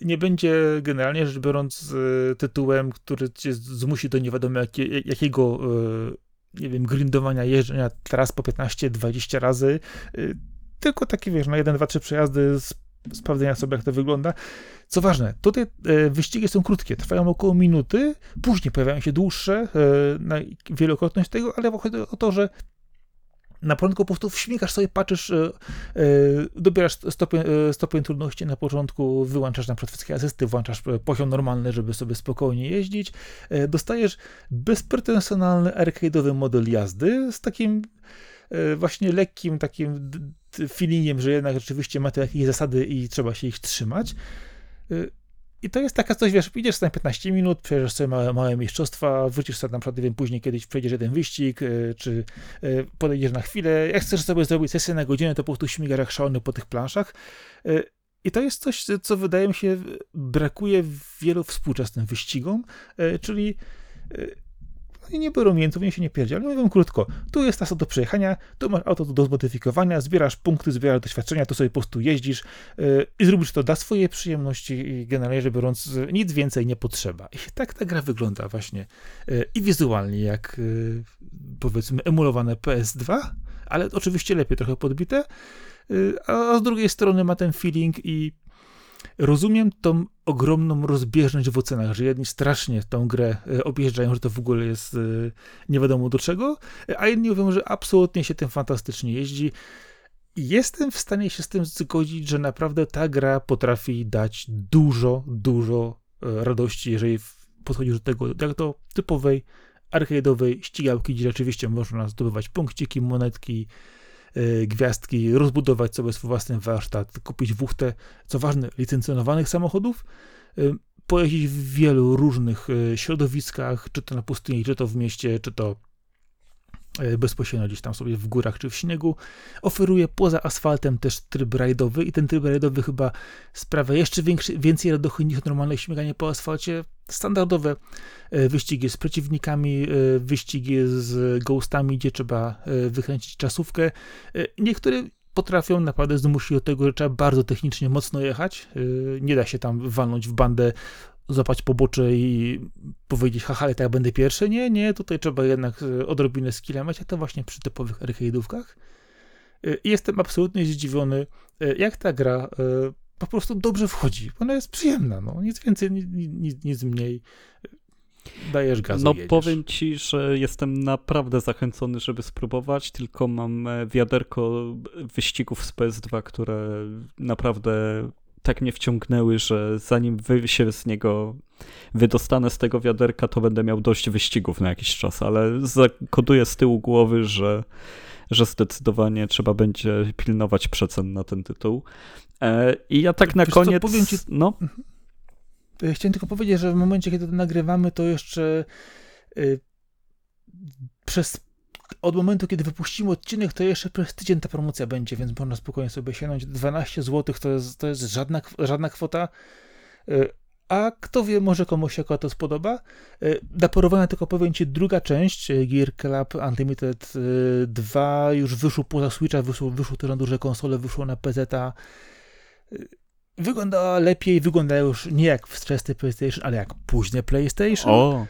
nie będzie generalnie rzecz biorąc tytułem, który cię zmusi do nie wiadomo jakie, jakiego nie wiem, grindowania, jeżdżenia teraz po 15-20 razy, y, tylko takie, wiesz, na 1, 2, 3 przejazdy, sp- sprawdzenia sobie, jak to wygląda. Co ważne, tutaj e, wyścigi są krótkie, trwają około minuty, później pojawiają się dłuższe, e, na wielokrotność tego, ale chodzi o to, że na początku po prostu śmigasz sobie, patrzysz, e, e, dobierasz stopień, e, stopień trudności na początku, wyłączasz na przykład wszystkie asysty, włączasz poziom normalny, żeby sobie spokojnie jeździć, dostajesz bezpretensjonalny arcade'owy model jazdy z takim właśnie lekkim takim feelingiem, że jednak rzeczywiście ma to jakieś zasady i trzeba się ich trzymać. I to jest taka coś, wiesz, idziesz sobie na 15 minut, przejeżdżasz sobie małe, małe mistrzostwa, wrócisz sobie na przykład, wiem, później kiedyś przejdziesz jeden wyścig, e, czy e, podejdziesz na chwilę, jak chcesz sobie zrobić sesję na godzinę, to po prostu śmigasz jak szalony po tych planszach. E, I to jest coś, co wydaje mi się brakuje wielu współczesnym wyścigom, czyli e, oni nie biorą miętów, nie się nie pierdzieli, ale mówią krótko, tu jest trasa do przejechania, tu masz auto do zmodyfikowania, zbierasz punkty, zbierasz doświadczenia, to sobie po prostu jeździsz yy, i zrobisz to dla swojej przyjemności i generalnie rzecz biorąc yy, nic więcej nie potrzeba. I tak ta gra wygląda właśnie yy, i wizualnie jak yy, powiedzmy emulowane PS2, ale oczywiście lepiej trochę podbite, yy, a z drugiej strony ma ten feeling i rozumiem tą ogromną rozbieżność w ocenach, że jedni strasznie tą grę e, objeżdżają, że to w ogóle jest e, nie wiadomo do czego, a inni mówią, że absolutnie się tym fantastycznie jeździ. Jestem w stanie się z tym zgodzić, że naprawdę ta gra potrafi dać dużo, dużo e, radości, jeżeli podchodzisz do tego jak do typowej arcade'owej ścigałki, gdzie rzeczywiście można zdobywać punkciki, monetki, gwiazdki, rozbudować sobie swój własny warsztat, kupić wuchtę, co ważne, licencjonowanych samochodów, y, pojeździć w wielu różnych y, środowiskach, czy to na pustyni, czy to w mieście, czy to bezpośrednio gdzieś tam sobie w górach czy w śniegu. Oferuje poza asfaltem też tryb rajdowy i ten tryb rajdowy chyba sprawia jeszcze większy, więcej radochy niż normalne śmiganie po asfalcie. Standardowe e, wyścigi z przeciwnikami, e, wyścigi z ghostami, gdzie trzeba wykręcić czasówkę. Niektóre potrafią naprawdę zmusić do tego, że trzeba bardzo technicznie mocno jechać. Nie da się tam walnąć w bandę złapać pobocze i powiedzieć, haha, ale tak będę pierwszy. Nie, nie, tutaj trzeba jednak e, odrobinę skilla mieć, a to właśnie przy typowych arcade'ówkach. E, jestem absolutnie zdziwiony, e, jak ta gra po prostu dobrze wchodzi. Ona jest przyjemna, no. Nic więcej, nic, nic mniej. Dajesz gazu, No jedziesz. powiem ci, że jestem naprawdę zachęcony, żeby spróbować, tylko mam wiaderko wyścigów z PS2, które naprawdę tak mnie wciągnęły, że zanim wy się z niego wydostanę z tego wiaderka, to będę miał dość wyścigów na jakiś czas, ale zakoduję z tyłu głowy, że, że zdecydowanie trzeba będzie pilnować przecen na ten tytuł. E, I ja tak na Wiesz koniec... Co, ci... No? Mhm. Chciałem tylko powiedzieć, że w momencie, kiedy to nagrywamy, to jeszcze y, przez od momentu, kiedy wypuścimy odcinek, to jeszcze przez tydzień ta promocja będzie, więc można spokojnie sobie sięgnąć. 12 zł to jest, to jest żadna, żadna kwota. Y, a kto wie, może komuś się to spodoba. Y, dla porównania tylko powiem Ci, druga część y, Gear Club Unlimited 2 już wyszło poza Switcha, wyszło, wyszło też na duże konsole, wyszło na PZ. -a. Wygląda lepiej, wygląda już nie jak wczesny PlayStation, ale jak późne PlayStation. O.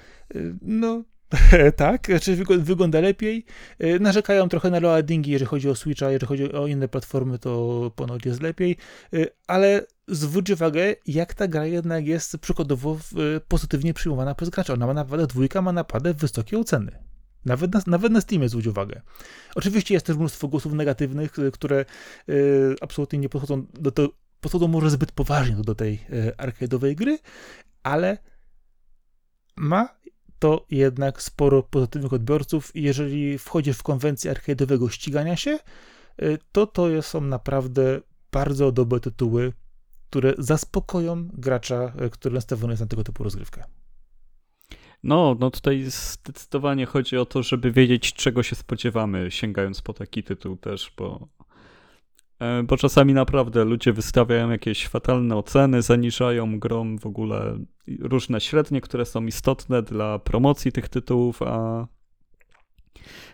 No, tak, znaczy wygląda lepiej. E, narzekają trochę na loadingi, jeżeli chodzi o Switcha, jeżeli chodzi o inne platformy, to ponoć jest lepiej, e, ale zwróć uwagę, jak ta gra jednak jest przykładowo e, pozytywnie przyjmowana przez gracza. Ona ma naprawdę, dwójka ma naprawdę wysokie oceny. Nawet na, nawet na Steamie zwróć uwagę. Oczywiście jest też mnóstwo głosów negatywnych, które absolutnie nie podchodzą do, to, podchodzą może zbyt poważnie do tej arcade'owej gry, ale ma to jednak sporo pozytywnych odbiorców i jeżeli wchodzisz w konwencję arcade'owego ścigania się, y, to to są naprawdę bardzo dobre tytuły, które zaspokoją gracza, y, który nastawiony jest na tego typu rozgrywkę. No, no tutaj zdecydowanie chodzi o to, żeby wiedzieć, czego się spodziewamy, sięgając po taki tytuł też, bo bo czasami naprawdę ludzie wystawiają jakieś fatalne oceny, zaniżają grom w ogóle różne średnie, które są istotne dla promocji tych tytułów, a,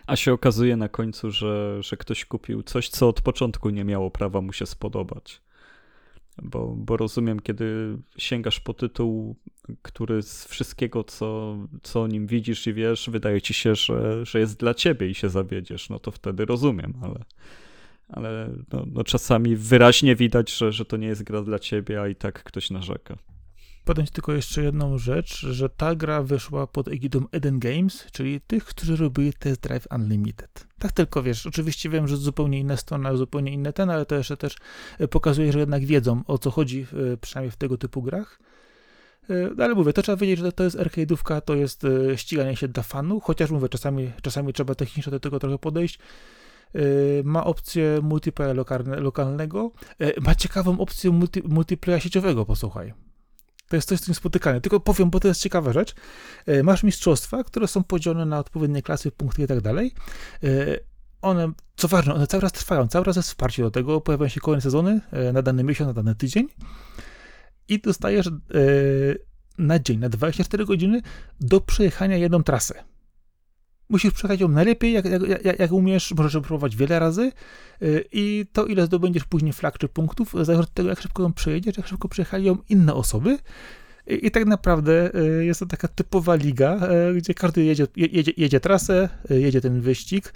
a się okazuje na końcu, że, że ktoś kupił coś, co od początku nie miało prawa mu się spodobać. Bo, bo rozumiem, kiedy sięgasz po tytuł, który z wszystkiego, co, co o nim widzisz i wiesz, wydaje ci się, że, że jest dla ciebie i się zawiedziesz, no to wtedy rozumiem, ale ale no, no czasami wyraźnie widać, że, że to nie jest gra dla ciebie, a i tak ktoś narzeka. Podam tylko jeszcze jedną rzecz, że ta gra wyszła pod egidą Eden Games, czyli tych, którzy robili Test Drive Unlimited. Tak tylko wiesz, oczywiście wiem, że zupełnie inna strona, zupełnie inny ten, ale to jeszcze też e, pokazuje, że jednak wiedzą o co chodzi, e, przynajmniej w tego typu grach. E, ale mówię, to trzeba wiedzieć, że to jest arcade'ówka, to jest ściganie się dla fanu, chociaż mówię, czasami, czasami trzeba technicznie do tego trochę podejść. Y, ma opcję multiplayer lokalnego, y, ma ciekawą opcję multi, multiplayer sieciowego, posłuchaj. To jest coś, z tym spotykane. Tylko powiem, bo to jest ciekawa rzecz. Y, masz mistrzostwa, które są podzielone na odpowiednie klasy, punkty i tak dalej. One, co ważne, one cały czas trwają, cały czas jest wsparcie do tego. Pojawiają się kolejne sezony na dany miesiąc, na dany tydzień i dostajesz na dzień, na 24 godziny do przejechania jedną trasę. Musisz przejechać ją najlepiej, jak, jak, jak umiesz, możesz próbować wiele razy y, i to, ile zdobędziesz później flag czy punktów, zależy od tego, jak szybko ją przejedziesz, jak szybko przejechali ją inne osoby. I, I, tak naprawdę y, jest to taka typowa liga, y, gdzie każdy jedzie, jedzie, jedzie trasę, jedzie ten wyścig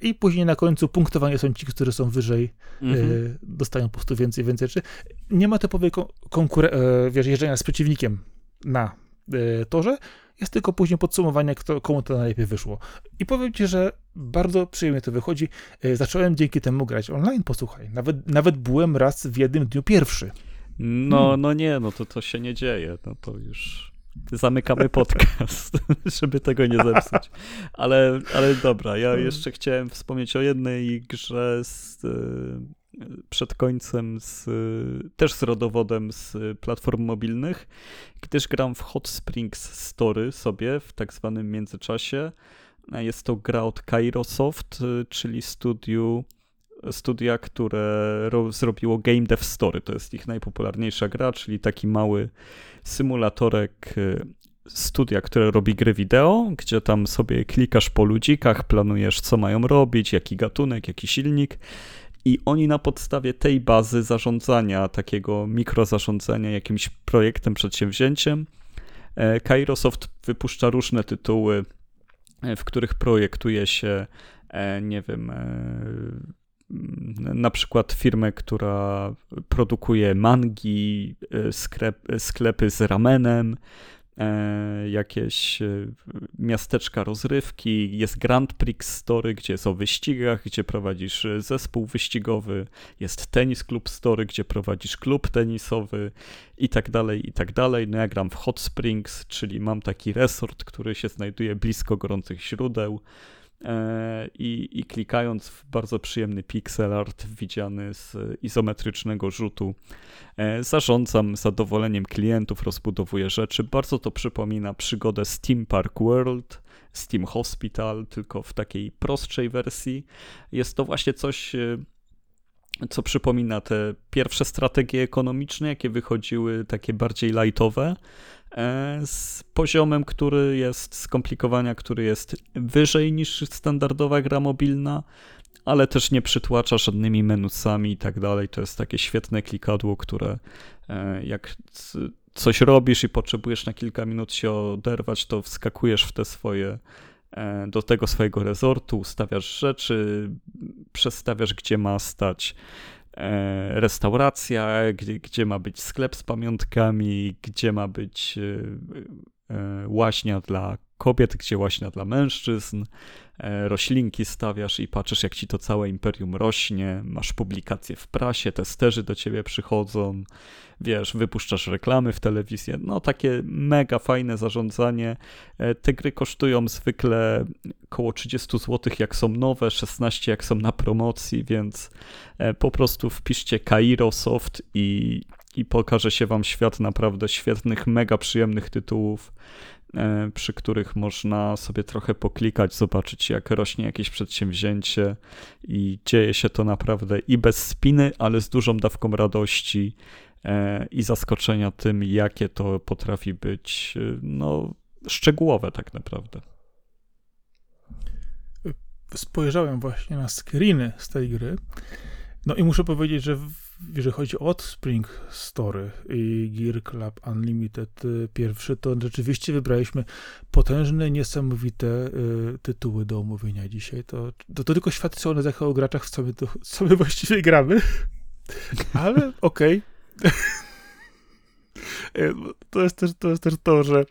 i później na końcu punktowanie są ci, którzy są wyżej, mhm. dostają po prostu więcej, więcej rzeczy. Nie ma typowej konkurencji, wiesz, jeżdżenia z przeciwnikiem na torze, jest tylko później podsumowanie, kto, komu to najlepiej wyszło. I powiem ci, że bardzo przyjemnie to wychodzi. Zacząłem dzięki temu grać online, posłuchaj. Nawet, nawet byłem raz w jednym dniu pierwszy. No, hmm. no nie, no to to się nie dzieje. No to już zamykamy podcast, żeby tego nie zepsuć. Ale, ale dobra, ja hmm. jeszcze chciałem wspomnieć o jednej grze z, e, przed końcem, z, też z rodowodem z platform mobilnych, gdyż gram w Hot Springs Story sobie w tak zwanym międzyczasie. Jest to gra od Kairosoft, czyli studiu studia, które zrobiło Game Dev Story. To jest ich najpopularniejsza gra, czyli taki mały symulatorek y, studia, które robi gry wideo, gdzie tam sobie klikasz po ludzikach, planujesz co mają robić, jaki gatunek, jaki silnik. I oni na podstawie tej bazy zarządzania, takiego mikrozarządzania jakimś projektem, przedsięwzięciem, e, Kairosoft wypuszcza różne tytuły, e, w których projektuje się, e, nie wiem, na przykład firmę, która produkuje mangi, sklep, sklepy z ramenem, jakieś e, miasteczka rozrywki, jest Grand Prix Story, gdzie jest o wyścigach, gdzie prowadzisz zespół wyścigowy, jest Tennis Club Story, gdzie prowadzisz klub tenisowy i tak dalej, i tak dalej. No ja gram w Hot Springs, czyli mam taki resort, który się znajduje blisko gorących źródeł, E, i, i klikając w bardzo przyjemny pixel art widziany z izometrycznego rzutu, e, zarządzam zadowoleniem klientów, rozbudowuję rzeczy. Bardzo to przypomina przygodę Steam Park World, Steam Hospital, tylko w takiej prostszej wersji. Jest to właśnie coś e, co przypomina te pierwsze strategie ekonomiczne, jakie wychodziły takie bardziej lightowe, E, z poziomem, który jest skomplikowania, który jest wyżej niż standardowa gra mobilna, ale też nie przytłacza żadnymi menusami i tak dalej. To jest takie świetne klikadło, które e, jak coś robisz i potrzebujesz na kilka minut się oderwać, to wskakujesz w te swoje e, do tego swojego rezortu, ustawiasz rzeczy, przestawiasz gdzie ma stać E, restauracja, gdzie, gdzie ma być sklep z pamiątkami, gdzie ma być e, e, łaźnia dla kobiet, gdzie łaźnia dla mężczyzn, E, roślinki stawiasz i patrzysz, jak ci to całe imperium rośnie, masz publikacje w prasie, testerzy do ciebie przychodzą, wiesz, wypuszczasz reklamy w telewizję, no takie mega fajne zarządzanie. E, te gry kosztują zwykle około 30 zł, jak są nowe, 16 jak są na promocji, więc e, po prostu wpiszcie Cairo Soft i, i pokaże się wam świat naprawdę świetnych, mega przyjemnych tytułów. E, przy których można sobie trochę poklikać, zobaczyć jak rośnie jakieś przedsięwzięcie i dzieje się to naprawdę i bez spiny, ale z dużą dawką radości e, i zaskoczenia tym, jakie to potrafi być no, szczegółowe tak naprawdę. Spojrzałem właśnie na screeny z tej gry. No i muszę powiedzieć, że jeżeli chodzi o Spring Story i Gear Club Unlimited y, pierwszy, to rzeczywiście wybraliśmy potężne, niesamowite y, tytuły do omówienia dzisiaj. To, to, to tylko świadczy o nas jako graczach, w co my, to, co my właściwie gramy. Ale okej. Okay. E, to jest też to, jest też to że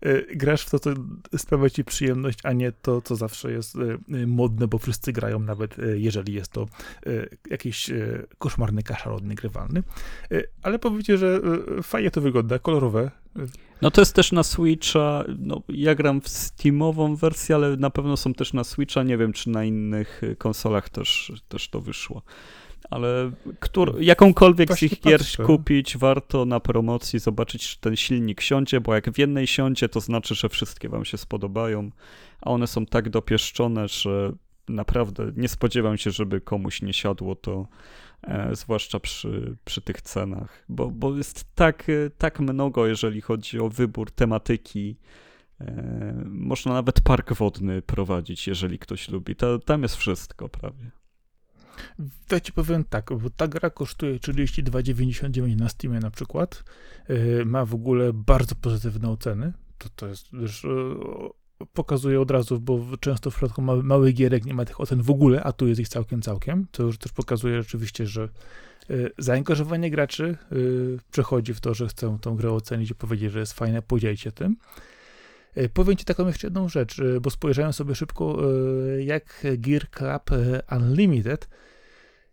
e, grasz w to, co sprawia ci przyjemność, a nie to, co zawsze jest e, modne, bo wszyscy grają, nawet jeżeli jest to jakiś koszmarny kaszalot grywalny. Ale powiedzcie, że fajnie to wygląda, kolorowe. No to jest też na Switcha, no ja gram w Steamową wersję, ale na pewno są też na Switcha, nie wiem czy na innych konsolach też, też to wyszło ale któr, jakąkolwiek z ich gier kupić, warto na promocji zobaczyć, czy ten silnik siądzie, bo jak w jednej siądzie, to znaczy, że wszystkie wam się spodobają, a one są tak dopieszczone, że naprawdę nie spodziewam się, żeby komuś nie siadło to, e, zwłaszcza przy, przy tych cenach, bo, bo jest tak, tak mnogo, jeżeli chodzi o wybór tematyki, e, można nawet park wodny prowadzić, jeżeli ktoś lubi. To, tam jest wszystko prawie. To ci powiem tak, bo ta gra kosztuje 32,99 na Steamie na przykład. Yy, ma w ogóle bardzo pozytywne oceny. To, to jest też yy, pokazuje od razu, bo często w przypadku mały, małych gierek nie ma tych ocen w ogóle, a tu jest ich całkiem, całkiem. To już też pokazuje rzeczywiście, że yy, zaangażowanie graczy przechodzi w to, że chcą tą grę ocenić i powiedzieć, że jest fajne, podzielcie tym. Yy, Powiem Ci taką jeszcze jedną rzecz, yy, bo spojrzałem sobie szybko, yy, jak Gear Club Unlimited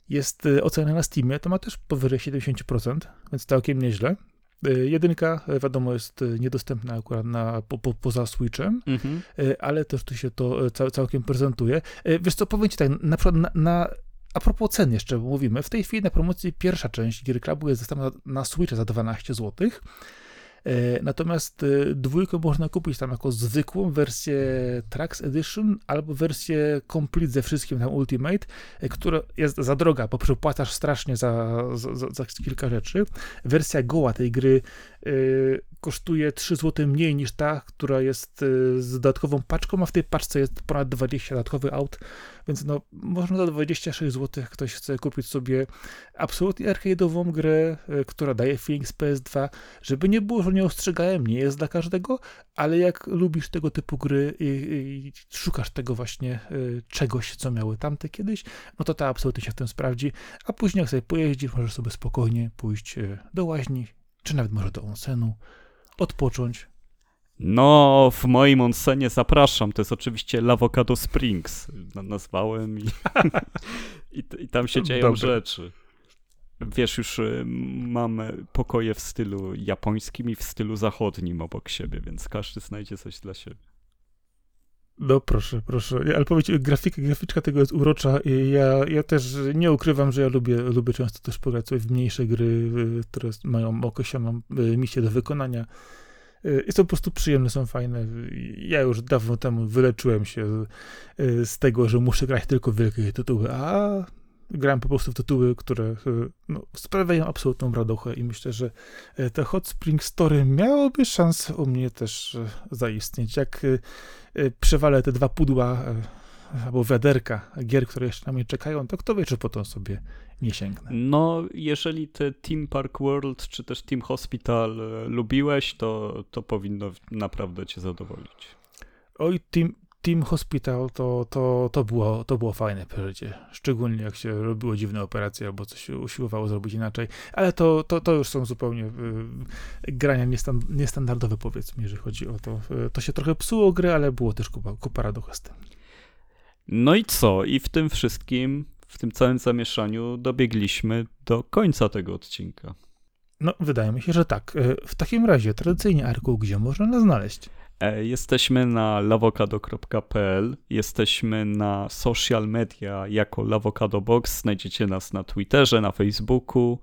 jest ocena na Steamie, to ma też powyżej 70%, więc całkiem nieźle. Jedynka, wiadomo, jest niedostępna akurat na, po, po, poza Switchem, Mhm. ale też tu się to cał, całkiem prezentuje. Wiesz co, powiem ci tak, na przykład na, na a propos cen jeszcze mówimy, w tej chwili na promocji pierwsza część Gear Clubu jest dostępna na Switcha za 12 zł. Natomiast y, dwójkę można kupić tam jako zwykłą wersję Trax Edition albo wersję Complete ze wszystkim tam Ultimate, y, która jest za droga, bo przepłacasz strasznie za, za, za, kilka rzeczy. Wersja goła tej gry kosztuje 3 zł mniej niż ta, która jest z dodatkową paczką, a w tej paczce jest ponad 20 dodatkowych aut, więc no można za 26 zł, ktoś chce kupić sobie absolutnie arcade'ową grę, y, która daje feeling z PS2, żeby nie było, że nie ostrzegałem, nie jest dla każdego, ale jak lubisz tego typu gry i, i szukasz tego właśnie y, czegoś, co miały tamte kiedyś, no to ta absolutnie się w tym sprawdzi, a później jak sobie pojeździsz, możesz sobie spokojnie pójść y, do łaźni, czy nawet może do onsenu, odpocząć. No, w moim onsenie zapraszam. To jest oczywiście Lavocado Springs. na- Nazwałem i, i, i tam się dzieją Dobre. rzeczy. Wiesz, już y, mamy pokoje w stylu japońskim i w stylu zachodnim obok siebie, więc każdy znajdzie coś dla siebie. No proszę, proszę. Ale powiedz, grafika, graficzka tego jest urocza i ja, ja też nie ukrywam, że ja lubię, lubię często też pograć sobie w mniejsze gry, y, które mają określoną y, misję do wykonania. Y, I są po prostu przyjemne, są fajne. Ja już dawno temu wyleczyłem się y, z tego, że muszę grać tylko w wielkie tytuły, a gram po prostu w tytuły, które y, no, sprawiają absolutną radochę i myślę, że te Hot Spring Story miałoby szansę u mnie też zaistnieć. Jak przewalę te dwa pudła albo wiaderka gier, które jeszcze na mnie czekają, to kto wie, czy potem sobie nie sięgnę. No, jeżeli te Team Park World czy też Team Hospital e, lubiłeś, to, to powinno naprawdę cię zadowolić. Oj, Team, team Hospital to, to, to, było, to było fajne przeżycie. Szczególnie jak się robiło dziwne operacje albo coś usiłowało zrobić inaczej. Ale to, to, to już są zupełnie y, grania niestan, niestandardowe, powiedzmy, jeżeli chodzi o to. Y, to się trochę psuło gry, ale było też kupa, kupa radocha z tym. No i co? I w tym wszystkim, w tym całym zamieszaniu dobiegliśmy do końca tego odcinka. No, wydaje mi się, że tak. Y, W takim razie, tradycyjnie, Arku, gdzie można nas znaleźć? E, Jesteśmy na lawokado.pl, jesteśmy na social media jako Lawokado Box, znajdziecie nas na Twitterze, na Facebooku.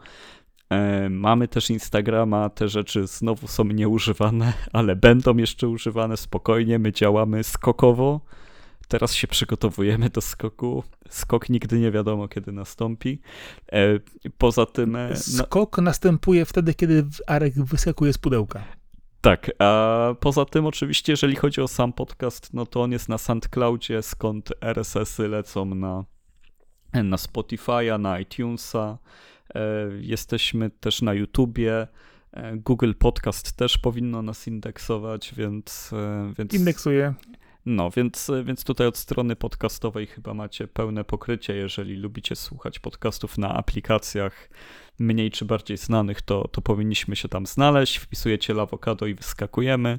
E, Mamy też Instagrama, te rzeczy znowu są nieużywane, ale będą jeszcze używane spokojnie, my działamy skokowo. Teraz się przygotowujemy do skoku. Skok nigdy nie wiadomo, kiedy nastąpi. E, Poza tym. e, Skok następuje wtedy, kiedy Arek wyskakuje z pudełka. Tak, a poza tym oczywiście, jeżeli chodzi o sam podcast, no to on jest na SoundCloudzie, skąd RSS-y lecą na, na Spotify'a, na iTunesa. E, Jesteśmy też na YouTubie. Google Podcast też powinno nas indeksować, więc... więc Indeksuje. No, więc, więc tutaj od strony podcastowej chyba macie pełne pokrycie. Jeżeli lubicie słuchać podcastów na aplikacjach mniej czy bardziej znanych, to, to powinniśmy się tam znaleźć. Wpisujecie Lawokado i wyskakujemy.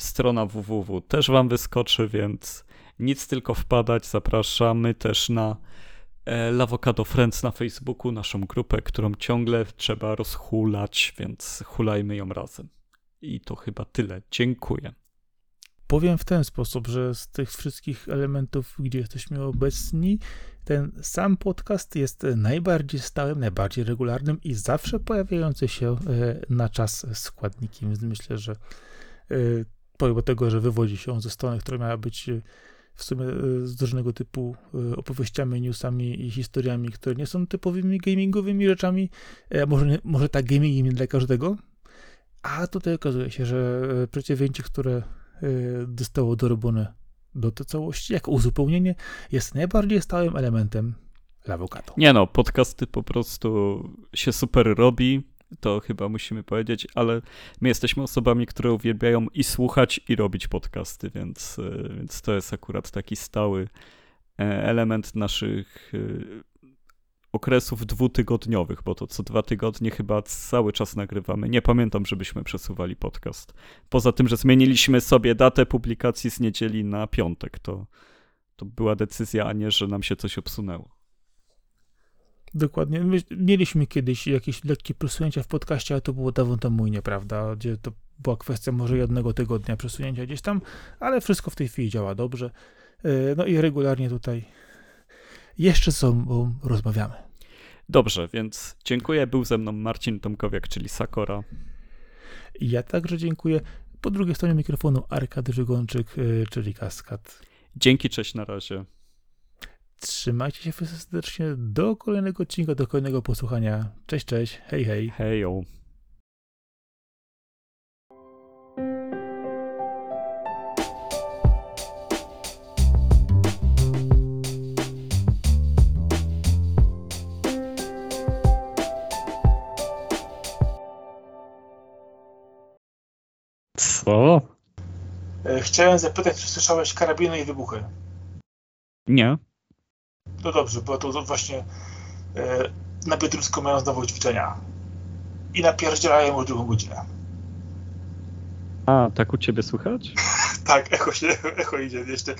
Strona www też wam wyskoczy, więc nic tylko wpadać. Zapraszamy też na e, Lawokado Friends na Facebooku, naszą grupę, którą ciągle trzeba rozhulać, więc hulajmy ją razem. I to chyba tyle. Dziękuję. Powiem w ten sposób, że z tych wszystkich elementów, gdzie jesteśmy obecni, ten sam podcast jest najbardziej stałym, najbardziej regularnym i zawsze pojawiający się e, na czas składnikiem. Więc myślę, że e, pomimo tego, że wywodzi się on ze strony, która miała być e, w sumie z różnego typu opowieściami, newsami i historiami, które nie są typowymi gamingowymi rzeczami, może, może tak gamingiem nie dla każdego, a tutaj okazuje się, że przedsięwzięcie, które zostało dorobione do tej całości, jako uzupełnienie, jest najbardziej stałym elementem L'Avvocato. Nie no, podcasty po prostu się super robi, to chyba musimy powiedzieć, ale my jesteśmy osobami, które uwielbiają i słuchać, i robić podcasty, więc, e, więc to jest akurat taki stały e, element naszych e, okresów dwutygodniowych, bo to co dwa tygodnie chyba cały czas nagrywamy. Nie pamiętam, żebyśmy przesuwali podcast. Poza tym, że zmieniliśmy sobie datę publikacji z niedzieli na piątek, to, to była decyzja, a nie, że nam się coś obsunęło. Dokładnie. My mieliśmy kiedyś jakieś lekkie przesunięcia w podcaście, ale to było dawno temu i nieprawda, gdzie to była kwestia może jednego tygodnia przesunięcia gdzieś tam, ale wszystko w tej chwili działa dobrze. E, No i regularnie tutaj jeszcze z sobą rozmawiamy. Dobrze, więc dziękuję. Był ze mną Marcin Tomkowiak, czyli Sakora. Ja także dziękuję. Po drugiej stronie mikrofonu Arkady Żygonczyk, e, czyli Kaskad. Dzięki, cześć, na razie. Trzymajcie się serdecznie do kolejnego odcinka, do kolejnego posłuchania. Cześć, cześć, hej, hej. Hejo. Chciałem zapytać, czy słyszałeś karabiny i wybuchy? Nie. No dobrze, bo to właśnie e, na Biedrusku mają znowu ćwiczenia. I napierdzielają już drugą godzinę. A, tak u ciebie słychać? Tak, echo się, echo idzie jeszcze. E,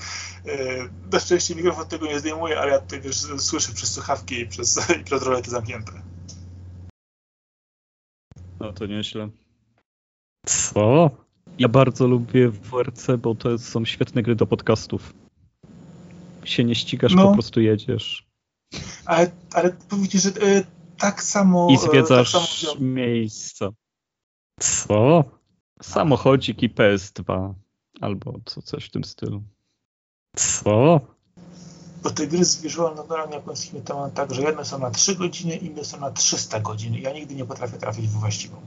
na szczęście mikrofon tego nie zdejmuje, ale ja tutaj wiesz, słyszę przez słuchawki i przez, i przez rolety zamknięte. No to nieźle. Co? Ja bardzo lubię WRC, bo to są świetne gry do podcastów. Się nie ścigasz, No. po prostu jedziesz. Ale, ale że e, tak samo... I e, zwiedzasz tak samo miejsca. Co? Samochodzik i PS2. Albo co, coś w tym stylu. Co? Bo te gry z visual novelami japońskimi to mam tak, że jedne są na 3 godziny, inne są na 300 godzin. Ja nigdy nie potrafię trafić w właściwą.